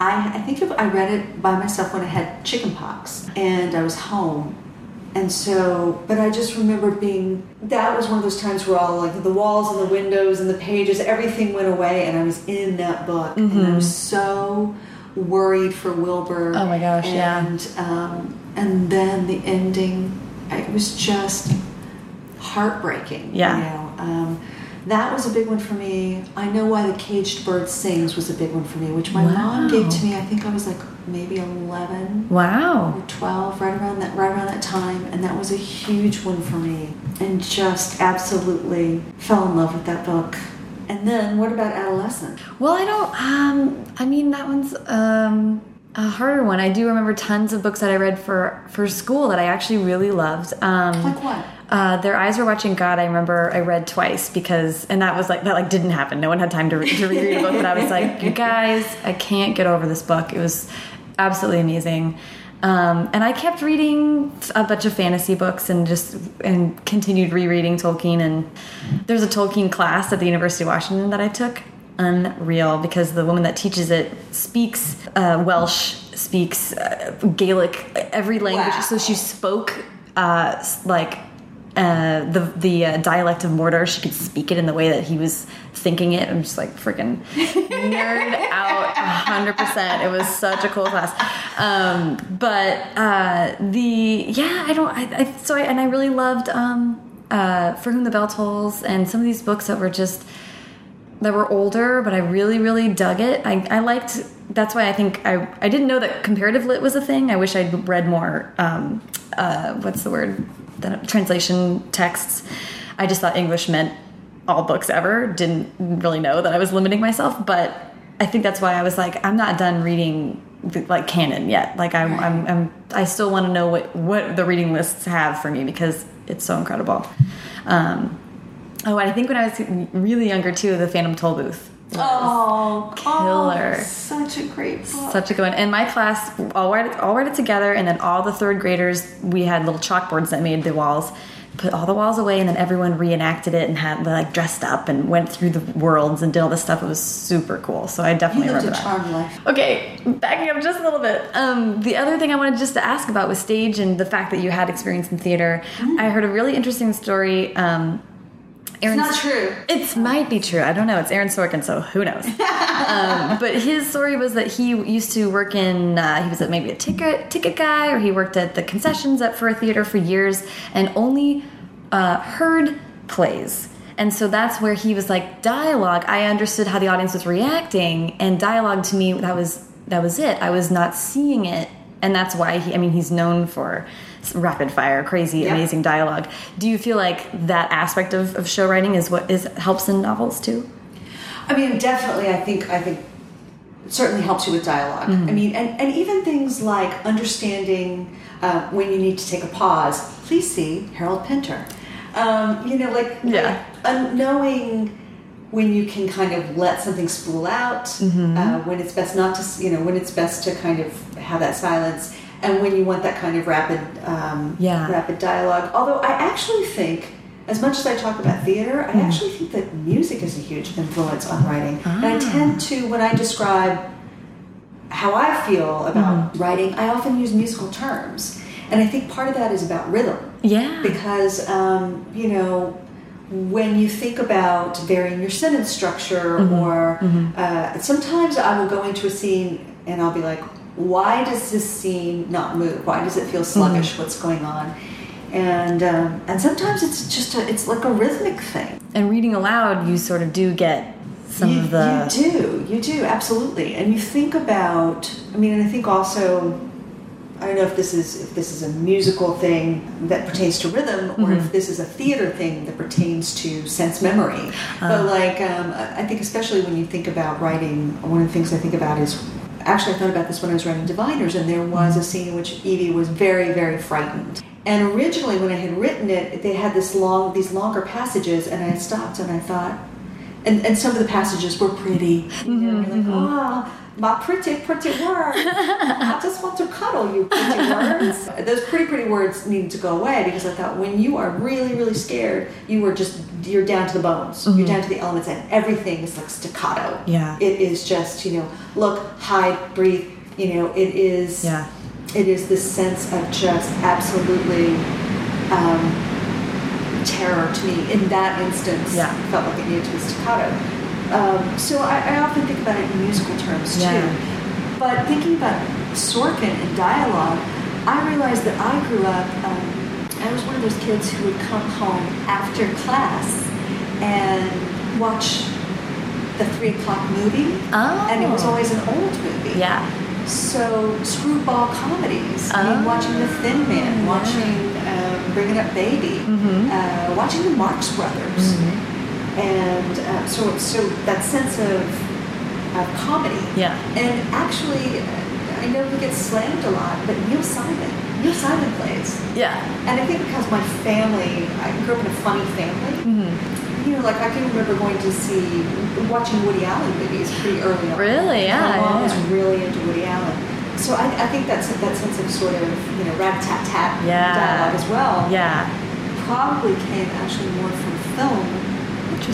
I, I think I read it by myself when I had chicken pox and I was home. And so, but I just remember being, that was one of those times where all like the walls and the windows and the pages, everything went away and I was in that book. And I was so worried for Wilbur. Mm-hmm. Oh my gosh, yeah. and, Um, and then the ending, it was just heartbreaking. Yeah. You know? um, that was a big one for me. I know why the caged bird sings was a big one for me, which my mom gave to me. I think I was like maybe eleven Wow. or twelve, right around that right around that time, and that was a huge one for me. And just absolutely fell in love with that book. And then what about adolescent? Well, I don't. Um, I mean, that one's um, a harder one. I do remember tons of books that I read for for school that I actually really loved. Um, Like what? Uh, Their eyes were watching God. I remember I read twice because, and that was like that like didn't happen. No one had time to re to reread a book, but I was like, you guys, I can't get over this book. It was absolutely amazing. Um, and I kept reading a bunch of fantasy books and just and continued rereading Tolkien. And there's a Tolkien class at the University of Washington that I took. Unreal because the woman that teaches it speaks uh, Welsh, speaks uh, Gaelic, every language. Wow. So she spoke uh, like uh, the the uh, dialect of Mordor. She could speak it in the way that he was thinking it. I'm just like freaking nerd out hundred percent. It was such a cool class. Um, but uh, the yeah, I don't. I, I so I, and I really loved um, uh, For Whom the Bell Tolls and some of these books that were just that were older, but I really, really dug it. I, I liked. That's why I think I I didn't know that comparative lit was a thing. I wish I'd read more. Um, uh, what's the word? The translation texts. I just thought English meant all books ever. Didn't really know that I was limiting myself, but I think that's why I was like, I'm not done reading like canon yet. Like I'm, I'm, I'm I still want to know what what the reading lists have for me because it's so incredible. Um, Oh, I think when I was really younger too, the Phantom Toll Booth. Was Oh, killer. oh, such a great book. Such a good one. And my class all read it, all read it together, and then all the third graders, we had little chalkboards that made the walls. Put all the walls away, and then everyone reenacted it and had like dressed up and went through the worlds and did all this stuff. It was super cool. So I you definitely lived remember a that. charmed life. Okay, backing up just a little bit. Um, the other thing I wanted just to ask about was stage and the fact that you had experience in theater. I heard a really interesting story. Um, Aaron, not true. It might be true. I don't know. It's Aaron Sorkin, so who knows? um, but his story was that he used to work in. Uh, he was a, maybe a ticket ticket guy, or he worked at the concessions at for a theater for years, and only uh, heard plays. And so that's where he was like dialogue. I understood how the audience was reacting, and dialogue to me that was that was it. I was not seeing it, and that's why he. I mean, he's known for rapid fire, crazy, Yeah. amazing dialogue. Do you feel like that aspect of, of show writing is what is helps in novels too? I mean, definitely. I think. I think it certainly helps you with dialog Mm-hmm. I mean, and, and even things like understanding uh, when you need to take a pause. Please see Harold Pinter. Um, you know, like Yeah. like, knowing when you can kind of let something spool out, Mm-hmm. uh, when it's best not to, you know, when it's best to kind of have that silence, and when you want that kind of rapid, um, Yeah. rapid dialogue. Although I actually think, as much as I talk about theater, I Mm. actually think that music is a huge influence on writing. And I Ah. tend to, when I describe how I feel about Mm-hmm. writing, I often use musical terms. And I think part of that is about rhythm. Yeah. Because, um, you know, when you think about varying your sentence structure, Mm-hmm. or uh, sometimes I will go into a scene and I'll be like, why does this scene not move? Why does it feel sluggish? Mm-hmm. What's going on? And um, and sometimes it's just a, it's like a rhythmic thing. And reading aloud, you sort of do get some you, of the. you do you do absolutely, and you think about. I mean, and I think also. I don't know if this is if this is a musical thing that pertains to rhythm, or Mm-hmm. if this is a theater thing that pertains to sense memory. Uh. but like, um, I think especially when you think about writing, one of the things I think about is actually I thought about this when I was writing Diviners, and there was a mm-hmm. scene in which Evie was very, very frightened. And originally, when I had written it, they had this long, these longer passages, and I stopped and I thought, and, and some of the passages were pretty. Mm-hmm, you know, you're like, mm-hmm. ah, my pretty, pretty words. I just want to cuddle you, pretty words. Those pretty, pretty words needed to go away because I thought when you are really, really scared, you are just, you're down to the bones. You're down to the elements, and everything is like staccato. Yeah. It is just, you know, look, hide, breathe. You know, it is. Yeah. It is this sense of just absolutely um, terror to me in that instance. Yeah. Felt like it needed to be staccato. Um, so I, I often think about it in musical terms Yeah. too. But thinking about Sorkin and dialogue, I realized that I grew up. Um, I was one of those kids who would come home after class and watch the three o'clock movie, Oh. and it was always an old movie. Yeah. So screwball comedies. I mean, Oh. watching The Thin Man, watching um, Bringing Up Baby, mm -hmm. uh, watching the Marx Brothers, Mm-hmm. And uh, so so that sense of of comedy. Yeah. And actually, uh, I know he gets slammed a lot, but Neil Simon, Neil Simon plays. Yeah. And I think because my family, I grew up in a funny family. Mm-hmm. You know, like I can remember going to see, watching Woody Allen movies pretty early on. Really? Yeah, My mom yeah, was really into Woody Allen. So I, I think that's that sense of sort of, you know, rat-tat-tat Yeah. dialogue as well. Yeah. Probably came actually more from film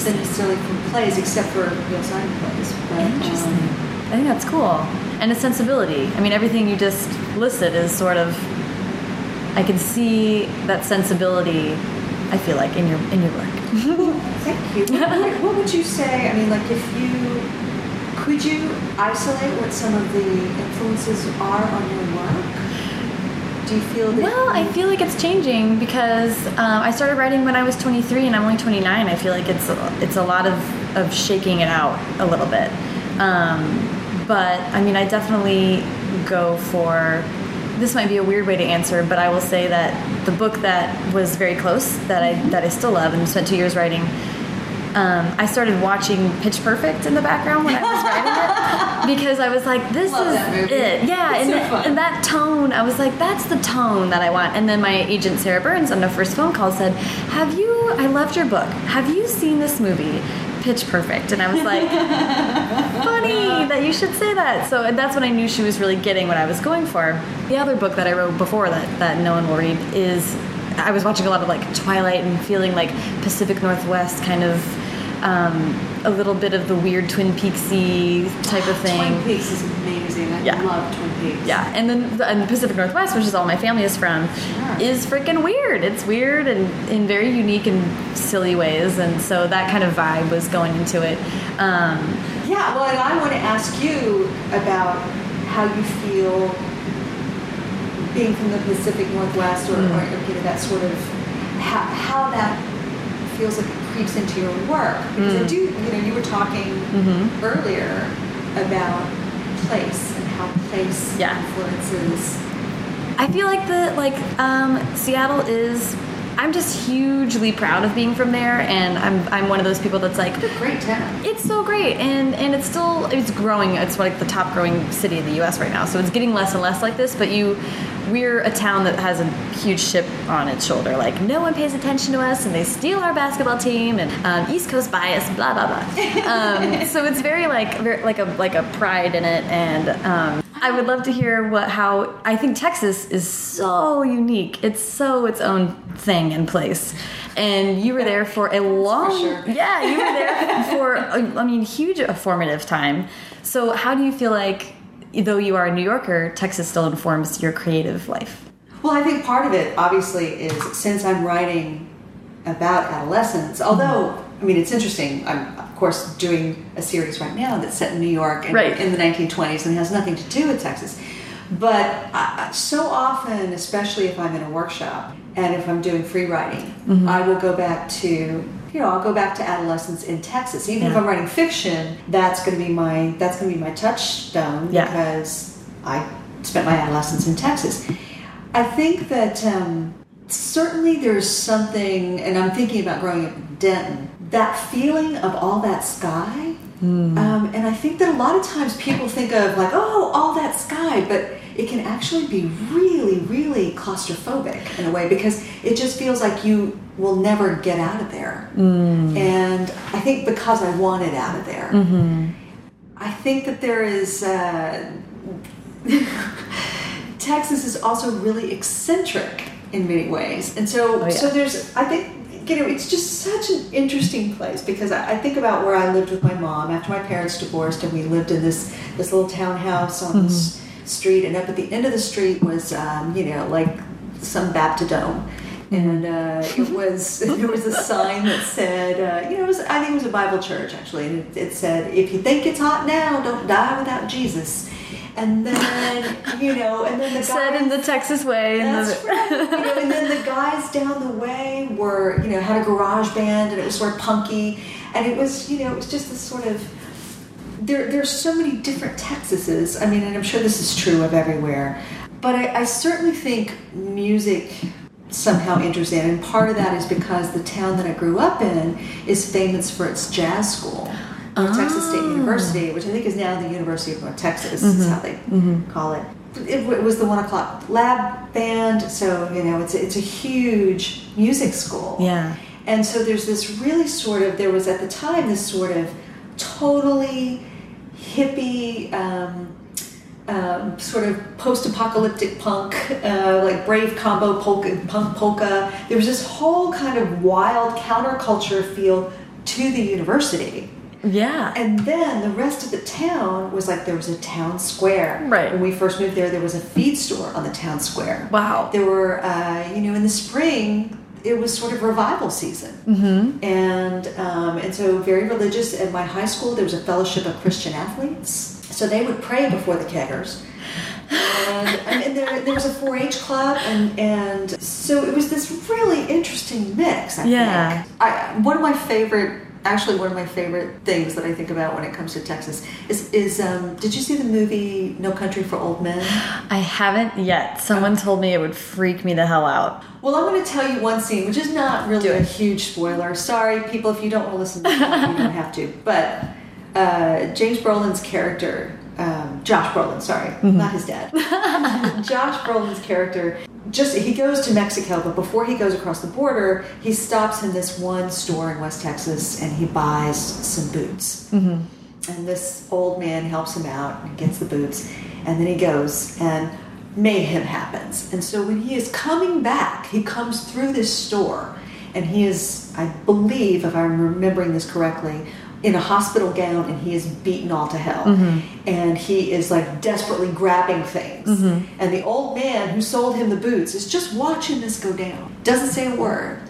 than necessarily from plays, except for Simon plays. But, um, Interesting. I think that's cool. And a sensibility. I mean, everything you just listed is sort of. I can see that sensibility. I feel like in your in your work. Thank you. What would you say? I mean, like, if you could you isolate what some of the influences are on your work? Do you feel that? Well, I feel like it's changing because um, I started writing when I was 23 and I'm only 29. I feel like it's it's a lot of, of shaking it out a little bit. Um, but I mean, I definitely go for. This might be a weird way to answer, but I will say that the book that was very close that I that I still love and spent two years writing. Um, I started watching Pitch Perfect in the background when I was writing it because I was like, "This Love is it." Yeah, It's and, so th- and that tone, I was like, "That's the tone that I want." And then my agent Sarah Burns on the first phone call said, "Have you? I loved your book. Have you seen this movie, Pitch Perfect?" And I was like, "Funny that you should say that." So and that's when I knew she was really getting what I was going for. The other book that I wrote before that that no one will read is I was watching a lot of like Twilight and feeling like Pacific Northwest kind of. Um, a little bit of the weird Twin Peaksy type of thing. Twin Peaks is amazing. I Yeah. love Twin Peaks. Yeah, and then the, and the Pacific Northwest, which is all my family is from, Sure. is freaking weird. It's weird and in very unique and silly ways, and so that kind of vibe was going into it. Um, Yeah, well, and I want to ask you about how you feel being from the Pacific Northwest or, Mm. or you know, that sort of how, how that feels like into your work. Because I Mm. do, you know, you were talking Mhm. earlier about place and how place Yeah. influences. I feel like the like um, Seattle is. I'm just hugely proud of being from there, and I'm I'm one of those people that's like, What a great town. It's so great, and and it's still it's growing. It's like the top growing city in the U.S. right now. So it's getting less and less like this. But you, we're a town that has a huge ship on its shoulder. Like no one pays attention to us, and they steal our basketball team, and um, East Coast bias, blah blah blah. Um, so it's very like very, like a like a pride in it, and um, I would love to hear what how I think Texas is so unique. It's so its own thing and place. And you were there for a long, sure. yeah, you were there for, I mean, huge a formative time. So, how do you feel like, though you are a New Yorker, Texas still informs your creative life? Well, I think part of it, obviously, is since I'm writing about adolescence, although, mm-hmm. I mean, it's interesting. I'm, course, doing a series right now that's set in New York and Right. in the 1920s and has nothing to do with Texas. But I, so often, especially if I'm in a workshop and if I'm doing free writing, Mm-hmm. I will go back to, you know, I'll go back to adolescence in Texas. Even if I'm writing fiction, that's going to be my that's going to be my touchstone Yeah. because I spent my adolescence in Texas. I think that um, certainly there's something, and I'm thinking about growing up in Denton, that feeling of all that sky. Um, and I think that a lot of times people think of like, oh, all that sky, but it can actually be really, really claustrophobic in a way because it just feels like you will never get out of there. And I think because I wanted out of there, I think that there is. Uh, Texas is also really eccentric in many ways, and so Oh, yeah. so there's I think you know it's just such an interesting place because I, I think about where I lived with my mom after my parents divorced, and we lived in this this little townhouse on this street, and up at the end of the street was um, you know like some baptist Baptidome. And uh, it was there was a sign that said, uh, you know, it was, I think it was a Bible church actually, and it, it said, "If you think it's hot now, don't die without Jesus." And then you know, and then the Said in the Texas way. and that's the, right. You know, and then the guys down the way were, you know, had a garage band and it was sort of punky. And it was, you know, it was just this sort of there there's so many different Texases. I mean, and I'm sure this is true of everywhere. But I, I certainly think music somehow enters in, and part of that is because the town that I grew up in is famous for its jazz school. North Texas State University, which I think is now the University of North Texas, is how they call it. It, it was the one o'clock lab band, so you know it's a, it's a huge music school. Yeah. And so there's this really sort of there was at the time this sort of totally hippie. Um, um, sort of post-apocalyptic punk, uh, like brave combo polka, punk polka. There was this whole kind of wild counterculture feel to the university. Yeah. And then the rest of the town was like there was a town square. Right. When we first moved there, there was a feed store on the town square. Wow. There were, uh, you know, in the spring, it was sort of revival season. Mm-hmm. And, um, and so very religious. At my high school, there was a fellowship of Christian athletes. So they would pray before the keggers. And, I mean, there, there was a 4-H club, and, and so it was this really interesting mix. I Yeah. think. I, one of my favorite, actually, one of my favorite things that I think about when it comes to Texas is, is um, did you see the movie No Country for Old Men? I haven't yet. Someone told me it would freak me the hell out. Well, I'm going to tell you one scene, which is not really a huge spoiler. Sorry, people, if you don't want to listen to this, you don't have to. But uh, James Brolin's character, um, Josh Brolin, sorry, not his dad. Josh Brolin's character, just he goes to Mexico, but before he goes across the border, he stops in this one store in West Texas and he buys some boots. Mm-hmm. And this old man helps him out and gets the boots. And then he goes and mayhem happens. And so when he is coming back, he comes through this store and he is, I believe, if I'm remembering this correctly, in a hospital gown and he is beaten all to hell. Mm-hmm. And he is like desperately grabbing things. Mm-hmm. And the old man who sold him the boots is just watching this go down, doesn't say a word.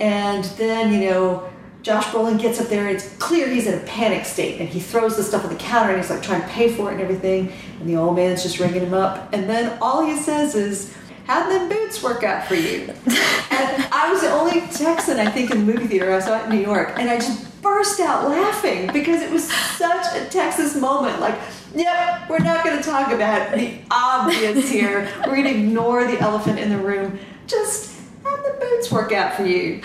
And then, you know, Josh Brolin gets up there and it's clear he's in a panic state and he throws the stuff on the counter and he's like trying to pay for it and everything. And the old man's just ringing him up. And then all he says is, How'd them boots work out for you? and I was the only Texan, I think, in the movie theater. I saw it in New York. And I just burst out laughing because it was such a Texas moment. Like, yep, we're not going to talk about the obvious here. We're going to ignore the elephant in the room. Just how'd the boots work out for you?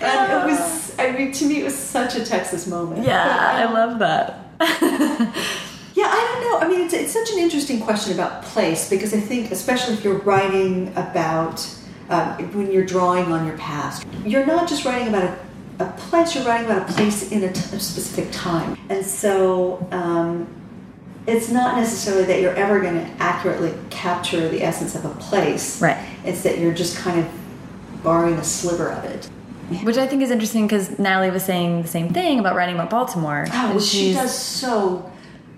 And it was, I mean, to me, it was such a Texas moment. Yeah, But, I um, love that. yeah, I don't know. I mean, it's, it's such an interesting question about place because I think, especially if you're writing about, um, when you're drawing on your past, you're not just writing about a, a place, you're writing about a place in a, t- a specific time. And so um, it's not necessarily that you're ever going to accurately capture the essence of a place. Right. It's that you're just kind of borrowing a sliver of it. Which I think is interesting because Natalie was saying the same thing about writing about Baltimore. Oh, well, she does so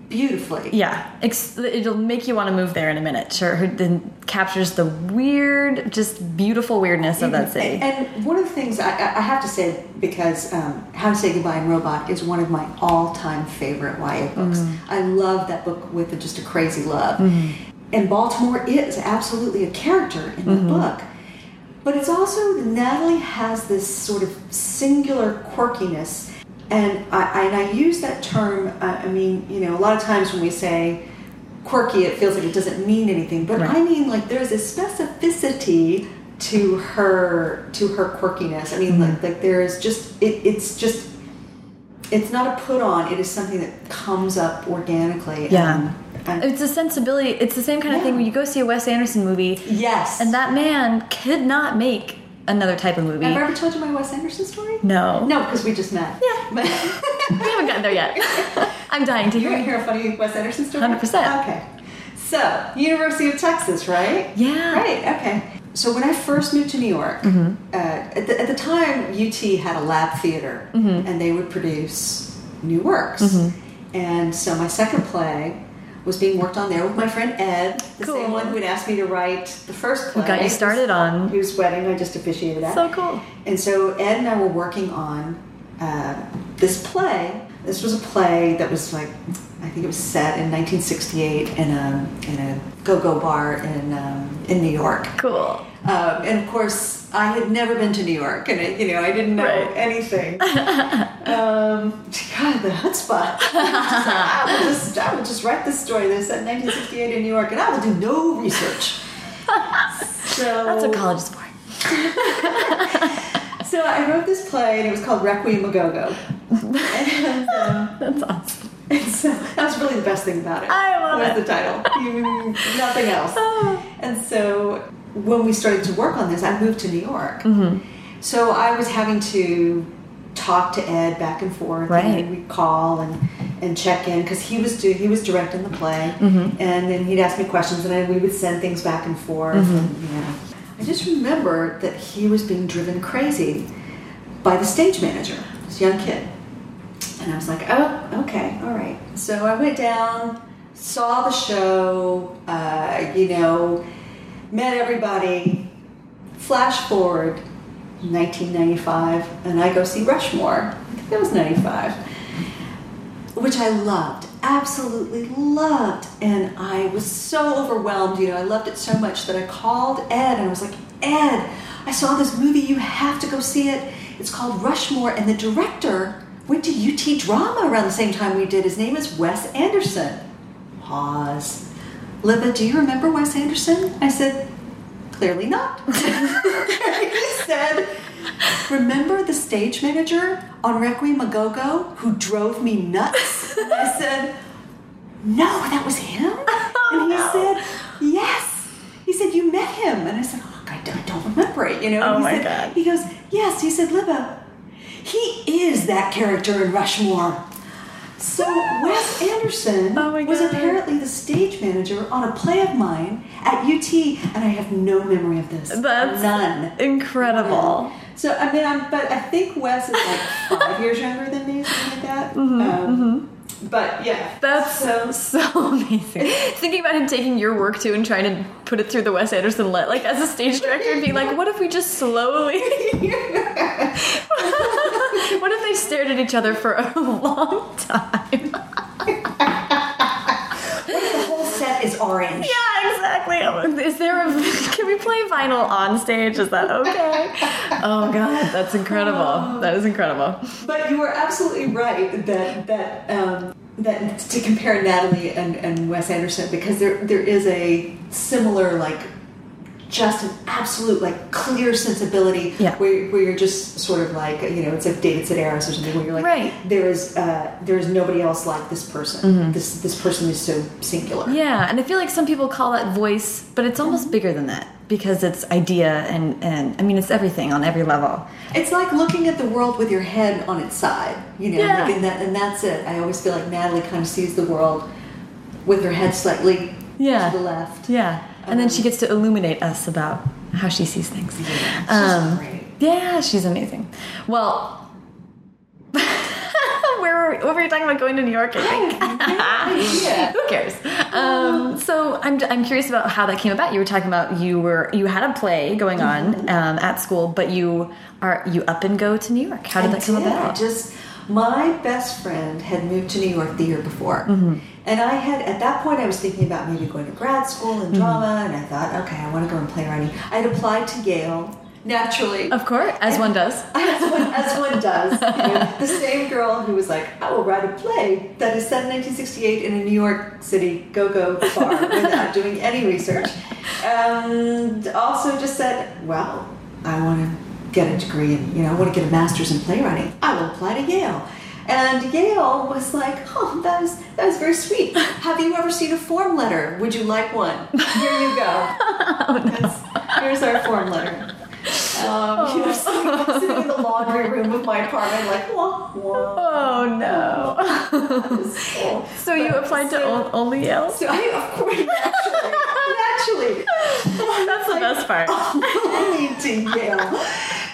beautifully. Yeah, it'll make you want to move there in a minute. Sure, then captures the weird, just beautiful weirdness of that city. And one of the things I, I have to say, because um, How to Say Goodbye in Robot is one of my all-time favorite YA books. Mm-hmm. I love that book with just a crazy love. and Baltimore is absolutely a character in the book. But it's also Natalie has this sort of singular quirkiness, and I, and I use that term. Uh, I mean, you know, a lot of times when we say quirky, it feels like it doesn't mean anything. But Right. I mean, like there's a specificity to her to her quirkiness. I mean, Mm-hmm. like like there is just it, it's just it's not a put on. It is something that comes up organically. Yeah. and- and- It's a sensibility. It's the same kind of thing when you go see a Wes Anderson movie, yes. and that man could not make another type of movie. Have I ever told you my Wes Anderson story? No. No, because we just met. Yeah. We haven't gotten there yet. I'm dying to hear. you want to hear. a funny Wes Anderson story? 100%. Okay. So, University of Texas, right? Yeah. Right, okay. So when I first moved to New York, Mm-hmm. uh, at, the, at the time, UT had a lab theater, Mm-hmm. and they would produce new works. And so my second play was being worked on there with my friend Ed, the Cool. same one who had asked me to write the first play. got you started on- Whose wedding I just officiated at. So cool. And so Ed and I were working on uh, this play. This was a play that was like, I think it was set in 1968 in a in a go-go bar in um, in New York. Cool. Um, and of course, I had never been to New York, and it, you know, I didn't know Right. anything. um, God, the chutzpah! I will just, I will just write this story that's set in 1968 in New York, and I will do no research. So That's what college is for. so I wrote this play, and it was called Requiem a Go Go. and, um, That's awesome. and so that was really the best thing about it. I love was it. the title. You- Nothing else. Oh. And so when we started to work on this, I moved to New York. Mm-hmm. So I was having to talk to Ed back and forth. Right. And we'd call and, and check in because he was do, he was directing the play, Mm-hmm. and then he'd ask me questions, and then we would send things back and forth. Mm-hmm. And, you know. I just remember that he was being driven crazy by the stage manager, this young kid. And I was like, oh, okay, all right. So I went down, saw the show, uh, you know, met everybody. Flash forward, 1995, and I go see Rushmore. That was 95, which I loved, absolutely loved. And I was so overwhelmed, you know, I loved it so much that I called Ed and I was like, Ed, I saw this movie, you have to go see it. It's called Rushmore, and the director went to UT Drama around the same time we did. His name is Wes Anderson. Pause. Libba, do you remember Wes Anderson? I said, clearly not. he said, remember the stage manager on Requiem a who drove me nuts? And I said, no, that was him? And he said, yes. He said, you met him. And I said, oh, I don't, I don't remember it, you know? Oh he my said- God. He goes, yes. He said, Libba, he is that character in Rushmore. So Wes Anderson Oh was apparently the stage manager on a play of mine at UT, and I have no memory of this. That's none. incredible. So I mean, I'm, but I think Wes is like five years younger than me, something like that. Mm-hmm, um, But yeah, That's so so amazing. Thinking about him taking your work too and trying to put it through the Wes Anderson let like as a stage director and being like, what if we just slowly What if they stared at each other for a long time? What if the whole set is orange. Yeah, Is there a can we play vinyl on stage? Is that okay? Oh god, that's incredible. That is incredible. But you were absolutely right that that um, that to compare Natalie and, and Wes Anderson because there there is a similar like just an absolute like clear sensibility Yeah. where, where you're just sort of like you know it's like David Sedaris or something where you're like Right. there is uh, there is nobody else like this person this this person is so singular Yeah, and I feel like some people call that voice, but it's almost bigger than that because it's idea and and I mean it's everything on every level. It's like looking at the world with your head on its side, you know, Yeah. like, and, that, and that's it. I always feel like Natalie kind of sees the world with her head slightly Yeah. to the left. Yeah, and then she gets to illuminate us about how she sees things. she's Um, great. Yeah, she's amazing. Well, where were we, what were we talking about going to New York? I think. Yeah. Who cares? Um, so I'm, I'm curious about how that came about. You were talking about you were you had a play going on Mm-hmm. um, at school, but you are you up and go to New York. How did I that come did. about? I just My best friend had moved to New York the year before. Mm-hmm. And I had, at that point, I was thinking about maybe going to grad school in drama, and I thought, okay, I want to go in playwriting. I had applied to Yale, naturally. Of course, as one does. as one, as one does. You know, the same girl who was like, I will write a play that is set in 1968 in a New York City go-go bar without doing any research. And also just said, well, I want to get a degree and you know, I want to get a master's in playwriting. I will apply to Yale. And Yale was like, oh, that was, that was very sweet. Have you ever seen a form letter? Would you like one? Here you go. That's- Here's our form letter. Um, you know, sitting, sitting in the laundry room of my apartment, like, wah, wah. Oh no. So, So you but- applied to so- only Yale? So I, of course, naturally, naturally. That's the best part. Only to Yale.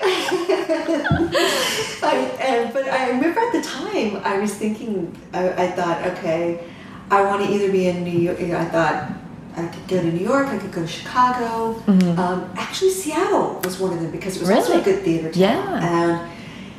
I, and, but I remember at the time I was thinking, I, I thought, okay, I want to either be in New York. I thought I could go to New York, I could go to Chicago. Um, actually, Seattle was one of them because it was also a. Good theater town. Yeah. And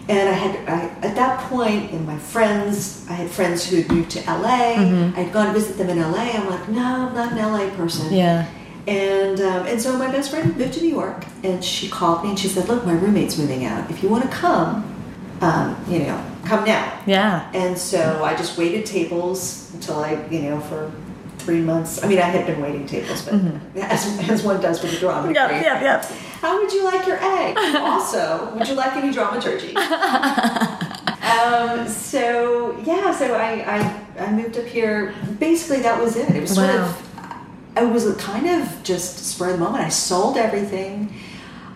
and I had I, at that point in my friends, I had friends who had moved to LA. Mm-hmm. I'd gone to visit them in LA. I'm like, no, I'm not an LA person. Yeah. And um, and so my best friend moved to New York, and she called me and she said, "Look, my roommate's moving out. If you want to come, um, you know, come now." Yeah. And so I just waited tables until I, you know, for three months. I mean, I had been waiting tables, but as, as one does with a drama degree. Yep, yep, yep. How would you like your egg? also, would you like any dramaturgy? um, so yeah, so I, I I moved up here. Basically, that was it. It was sort of. I was kind of just spur of the moment. I sold everything.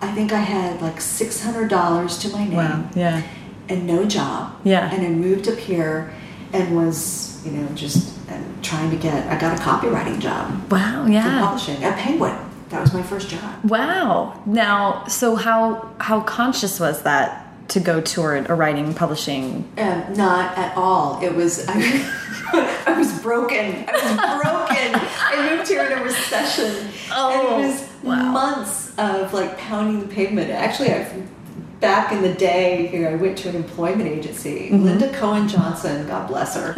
I think I had like six hundred dollars to my name Wow. Yeah. and no job. Yeah. And I moved up here and was, you know, just um, trying to get. I got a copywriting job Wow. Yeah. publishing at Penguin. That was my first job. Wow. Now, so how how conscious was that to go toward a writing publishing? Um, not at all. It was I, I was broken. I was broken. I moved here in a recession, Oh, and it oh, was wow. months of like pounding the pavement. Actually, I back in the day here, I went to an employment agency. Mm-hmm. Linda Cohen Johnson, God bless her.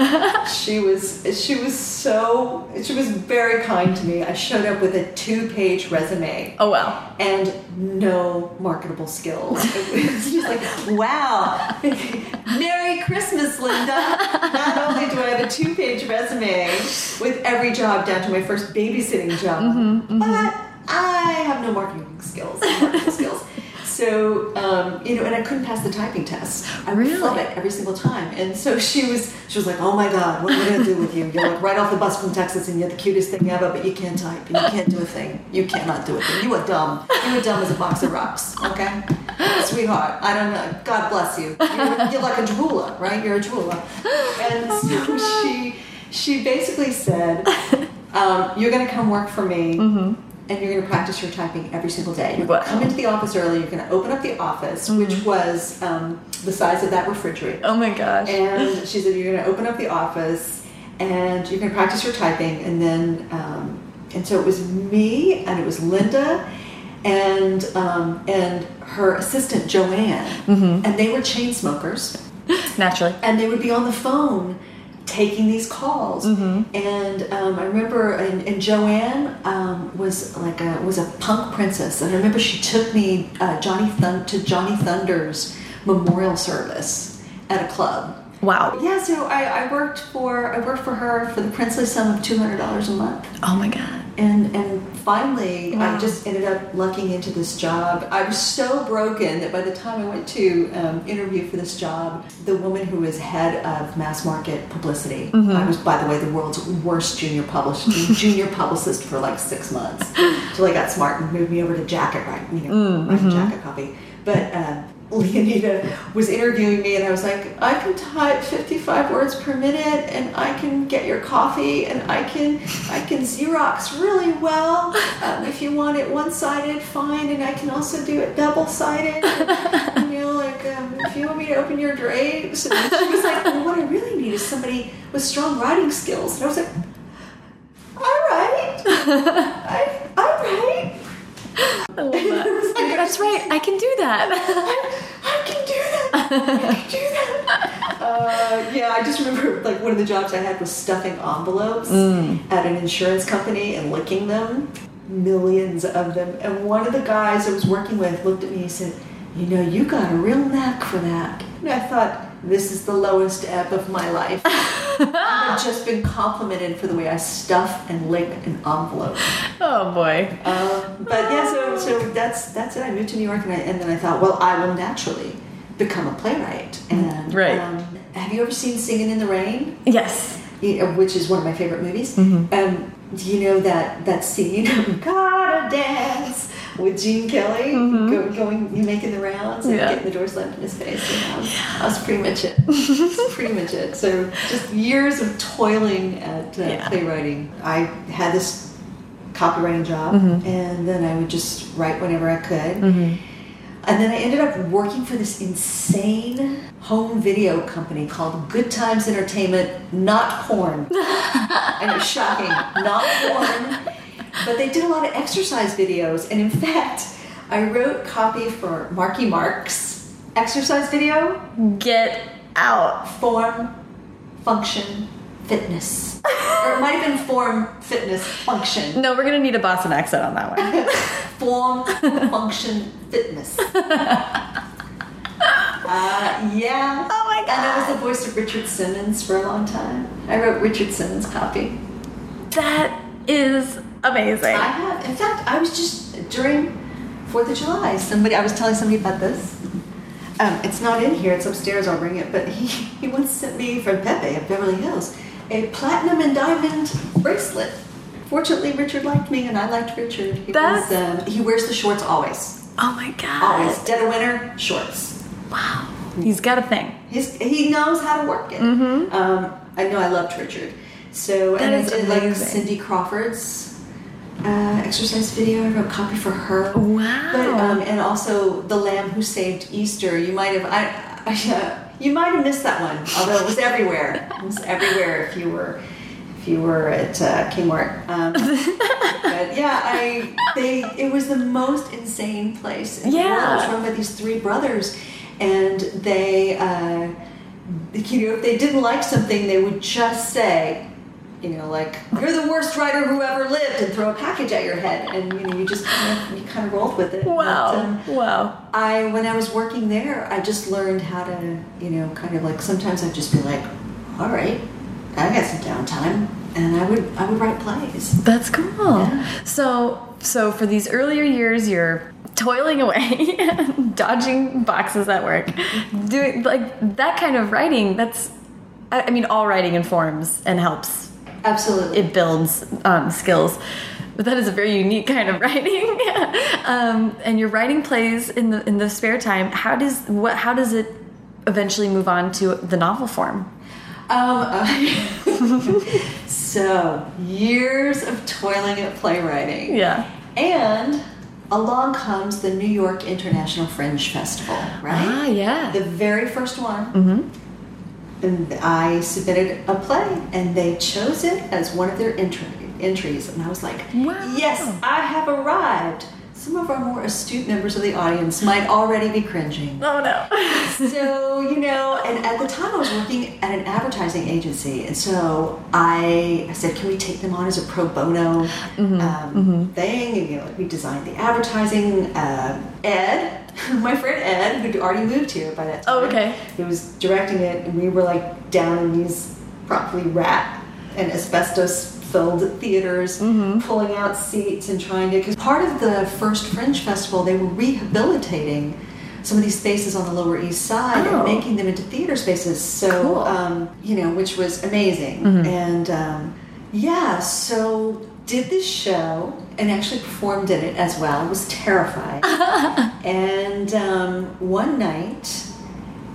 she was she was so she was very kind to me. I showed up with a two page resume Oh wow. and no marketable skills. It was just like, wow, Merry Christmas, Linda. Not only do I have a two page resume with every job down to my first babysitting job, but I have no marketing skills, no marketable skills. So, um, you know, and I couldn't pass the typing test. I Really? flub it every single time. And so she was, she was like, "Oh my God, what am I going to do with you? You're like right off the bus from Texas, and you're the cutest thing ever, but you can't type, and you can't do a thing. You cannot do a thing. You are dumb. You are dumb as a box of rocks. Okay, sweetheart. I don't know. God bless you. You're, you're like a drooler, right? You're a drooler." And so she, she basically said, um, "You're going to come work for me." And you're going to practice your typing every single day. You're going to come into the office early. You're going to open up the office, which was um, the size of that refrigerator. Oh my gosh. And she said, You're going to open up the office and you're going to practice your typing. And then, um, and so it was me and it was Linda and, um, and her assistant, Joanne. And they were chain smokers Naturally. and they would be on the phone taking these calls. And um, I remember and, and Joanne um, was like a was a punk princess. And I remember she took me uh, Johnny Thun- to Johnny Thunders' memorial service at a club. Wow. yeah so I, I worked for I worked for her for the princely sum of $200 a month. Oh my god. and and finally Wow. I just ended up lucking into this job. I was so broken that by the time I went to um, interview for this job, the woman who was head of mass market publicity, Mm-hmm. I was by the way the world's worst junior junior publicist for like six months until I got smart and moved me over to jacket right you know Mm-hmm. writing jacket copy. But um, Leonida was interviewing me, and I was like, I can type 55 words per minute, and I can get your coffee, and I can I can Xerox really well. Um, if you want it one-sided, fine, and I can also do it double-sided. And, you know, like um, if you want me to open your drapes. And she was like, well, what I really need is somebody with strong writing skills. And I was like, all right, I. I love that. That's right. I can do that. I can do that. I can do that. Uh, yeah, I just remember like one of the jobs I had was stuffing envelopes at an insurance company and licking them, millions of them. And one of the guys I was working with looked at me and said, "You know, you got a real knack for that." And I thought, this is the lowest ebb of my life. I've just been complimented for the way I stuff and lick an envelope. Oh boy. Um, but yeah, so so that's that's it. I moved to New York, and, I, and then I thought, well, I will naturally become a playwright. And Right. um, have you ever seen Singing in the Rain? Yes. Which is one of my favorite movies. Mm-hmm. Um, do you know that that scene? Gotta dance with Gene Kelly go, going, making the rounds and. Yeah. getting the door slammed in his face. You know? That's pretty much it. That's pretty much it. So just years of toiling at uh, Yeah. playwriting. I had this copywriting job, Mm-hmm. and then I would just write whenever I could. And then I ended up working for this insane home video company called Good Times Entertainment, not porn. and it's shocking, not porn. But they did a lot of exercise videos. And in fact, I wrote copy for Marky Mark's exercise video Get out. form, function, fitness. or it might have been form, fitness, function. No, we're gonna need a Boston accent on that one. Form, function, fitness. Uh, yeah. Oh my god. And I was the voice of Richard Simmons for a long time. I wrote Richard Simmons' copy. That is amazing. I have. In fact, I was just during Fourth of July. Somebody, I was telling somebody about this. Um, it's not in here. It's upstairs. I'll bring it. But he, he once sent me from Pepe of Beverly Hills a platinum and diamond bracelet. Fortunately, Richard liked me, and I liked Richard. He, That's- was, um, he wears the shorts always. Oh my god. Always. Dead of winter, shorts. Wow. He's got a thing. He's, he knows how to work it. Um, I know I loved Richard. So. That and I did like. Cindy Crawford's uh, exercise video. I wrote copy for her. Wow. But, um, and also The Lamb Who Saved Easter. You might have, I, I, uh, you might have missed that one, although it was everywhere. It was everywhere if you were. If you were at uh, Kmart, um, but yeah, I they it was the most insane place. In the world. It was Yeah. run by these three brothers, and they, uh, you know, if they didn't like something, they would just say, you know, like you're the worst writer who ever lived, and throw a package at your head, and you know, you just kind of you kind of rolled with it. Wow. um, wow. I when I was working there, I just learned how to, you know, kind of like sometimes I'd just be like, all right, I got some downtime, and I would I would write plays. That's cool. Yeah. So, so for these earlier years, you're toiling away, dodging boxes at work, doing like that kind of writing. That's, I I mean, all writing informs and helps. Absolutely. It builds um, skills. But that is a very unique kind of writing, um, and you're writing plays in the in the spare time. How does what? How does it eventually move on to the novel form? Um, so years of toiling at playwriting. Yeah. And along comes the New York International Fringe Festival, right? Ah, yeah. The very first one. And I submitted a play, and they chose it as one of their entry, entries. And I was like, Wow. yes, I have arrived. Some of our more astute members of the audience might already be cringing. Oh no. so you know and at the time i was working at an advertising agency and so i, I said can we take them on as a pro bono Mm-hmm, um, thing and you know we designed the advertising uh, ed my friend ed who'd already moved here by that time Oh, okay. he was directing it and we were like down in these probably rat and asbestos filled theaters Mm-hmm. pulling out seats and trying to because part of the first fringe festival they were rehabilitating some of these spaces on the lower east side Oh. and making them into theater spaces so Cool. um, you know which was amazing and um, yeah so did this show and actually performed in it as well I was terrified and um, one night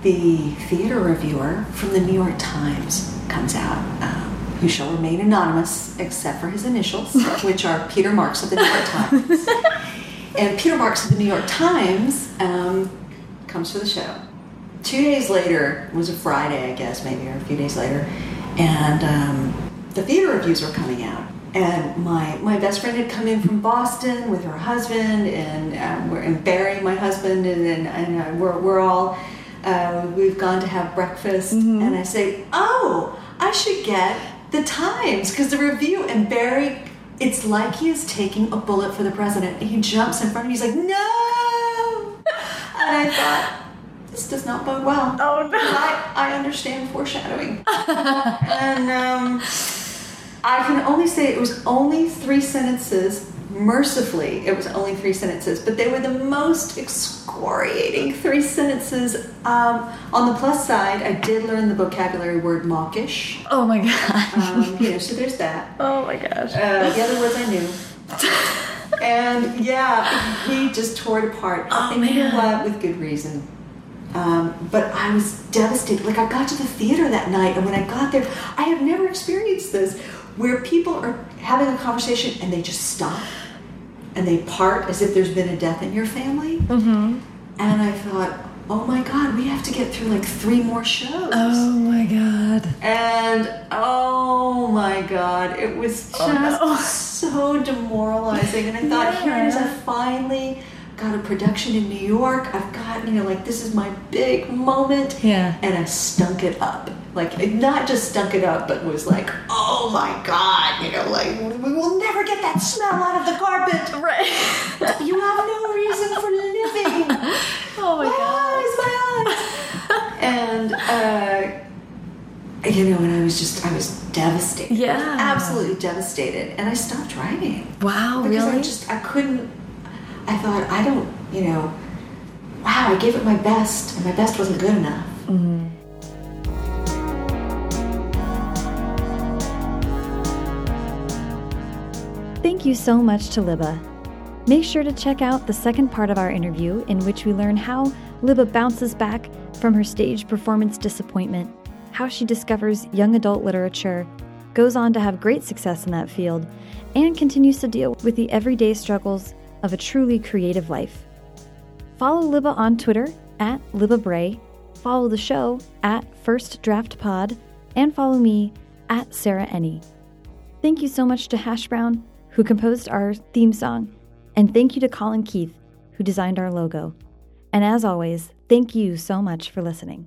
the theater reviewer from the New York Times comes out, um, who shall remain anonymous except for his initials, which are Peter Marks of the New York Times. and Peter Marks of the New York Times um, comes for the show. Two days later, it was a Friday, I guess, maybe, or a few days later, and um, the theater reviews were coming out. And my, my best friend had come in from Boston with her husband, and, um, we're, and Barry, my husband, and, and, and uh, we're, we're all uh, we've gone to have breakfast, Mm-hmm. and I say, "Oh, I should get the Times because the review." And Barry, it's like he is taking a bullet for the president. And he jumps in front of me. He's like, "No!" and I thought, this does not bode well. Oh, no. I, I understand foreshadowing, and um, I can only say it was only three sentences. Mercifully, it was only three sentences, but they were the most excoriating three sentences. Um, on the plus side, I did learn the vocabulary word mawkish. Oh my god. Um, you know, so there's that. oh my gosh. Uh, the other words I knew. and yeah, he just tore it apart. Oh, and you know man. what? With good reason. Um, but I was devastated. Like I got to the theater that night, and when I got there, I have never experienced this, where people are having a conversation and they just stop and they part as if there's been a death in your family. Mm-hmm. And I thought, oh my god, we have to get through like three more shows. Oh my god. And oh my god, it was just Oh, no. so demoralizing. And I thought, here it is, I finally got a production in New York. I've got, you know, like this is my big moment. Yeah. And I stunk it up. Like, it not just stunk it up, but was like, oh my god, you know, like, we will never get that smell out of the carpet. Right. You have no reason for living. oh my my god. eyes, my eyes. and uh, you know, and I was just, I was devastated. Was Yeah. absolutely devastated, and I stopped writing Wow, because really? I just, I couldn't. I thought, I don't, you know, wow, I gave it my best, and my best wasn't good enough. Thank you so much to Libba. Make sure to check out the second part of our interview, in which we learn how Libba bounces back from her stage performance disappointment, how she discovers young adult literature, goes on to have great success in that field, and continues to deal with the everyday struggles of a truly creative life. Follow Libba on Twitter at Libba Bray, follow the show at First Draft Pod, and follow me at Sarah Enni. Thank you so much to Hash Brown, who composed our theme song, and thank you to Colin Keith, who designed our logo. And as always, thank you so much for listening.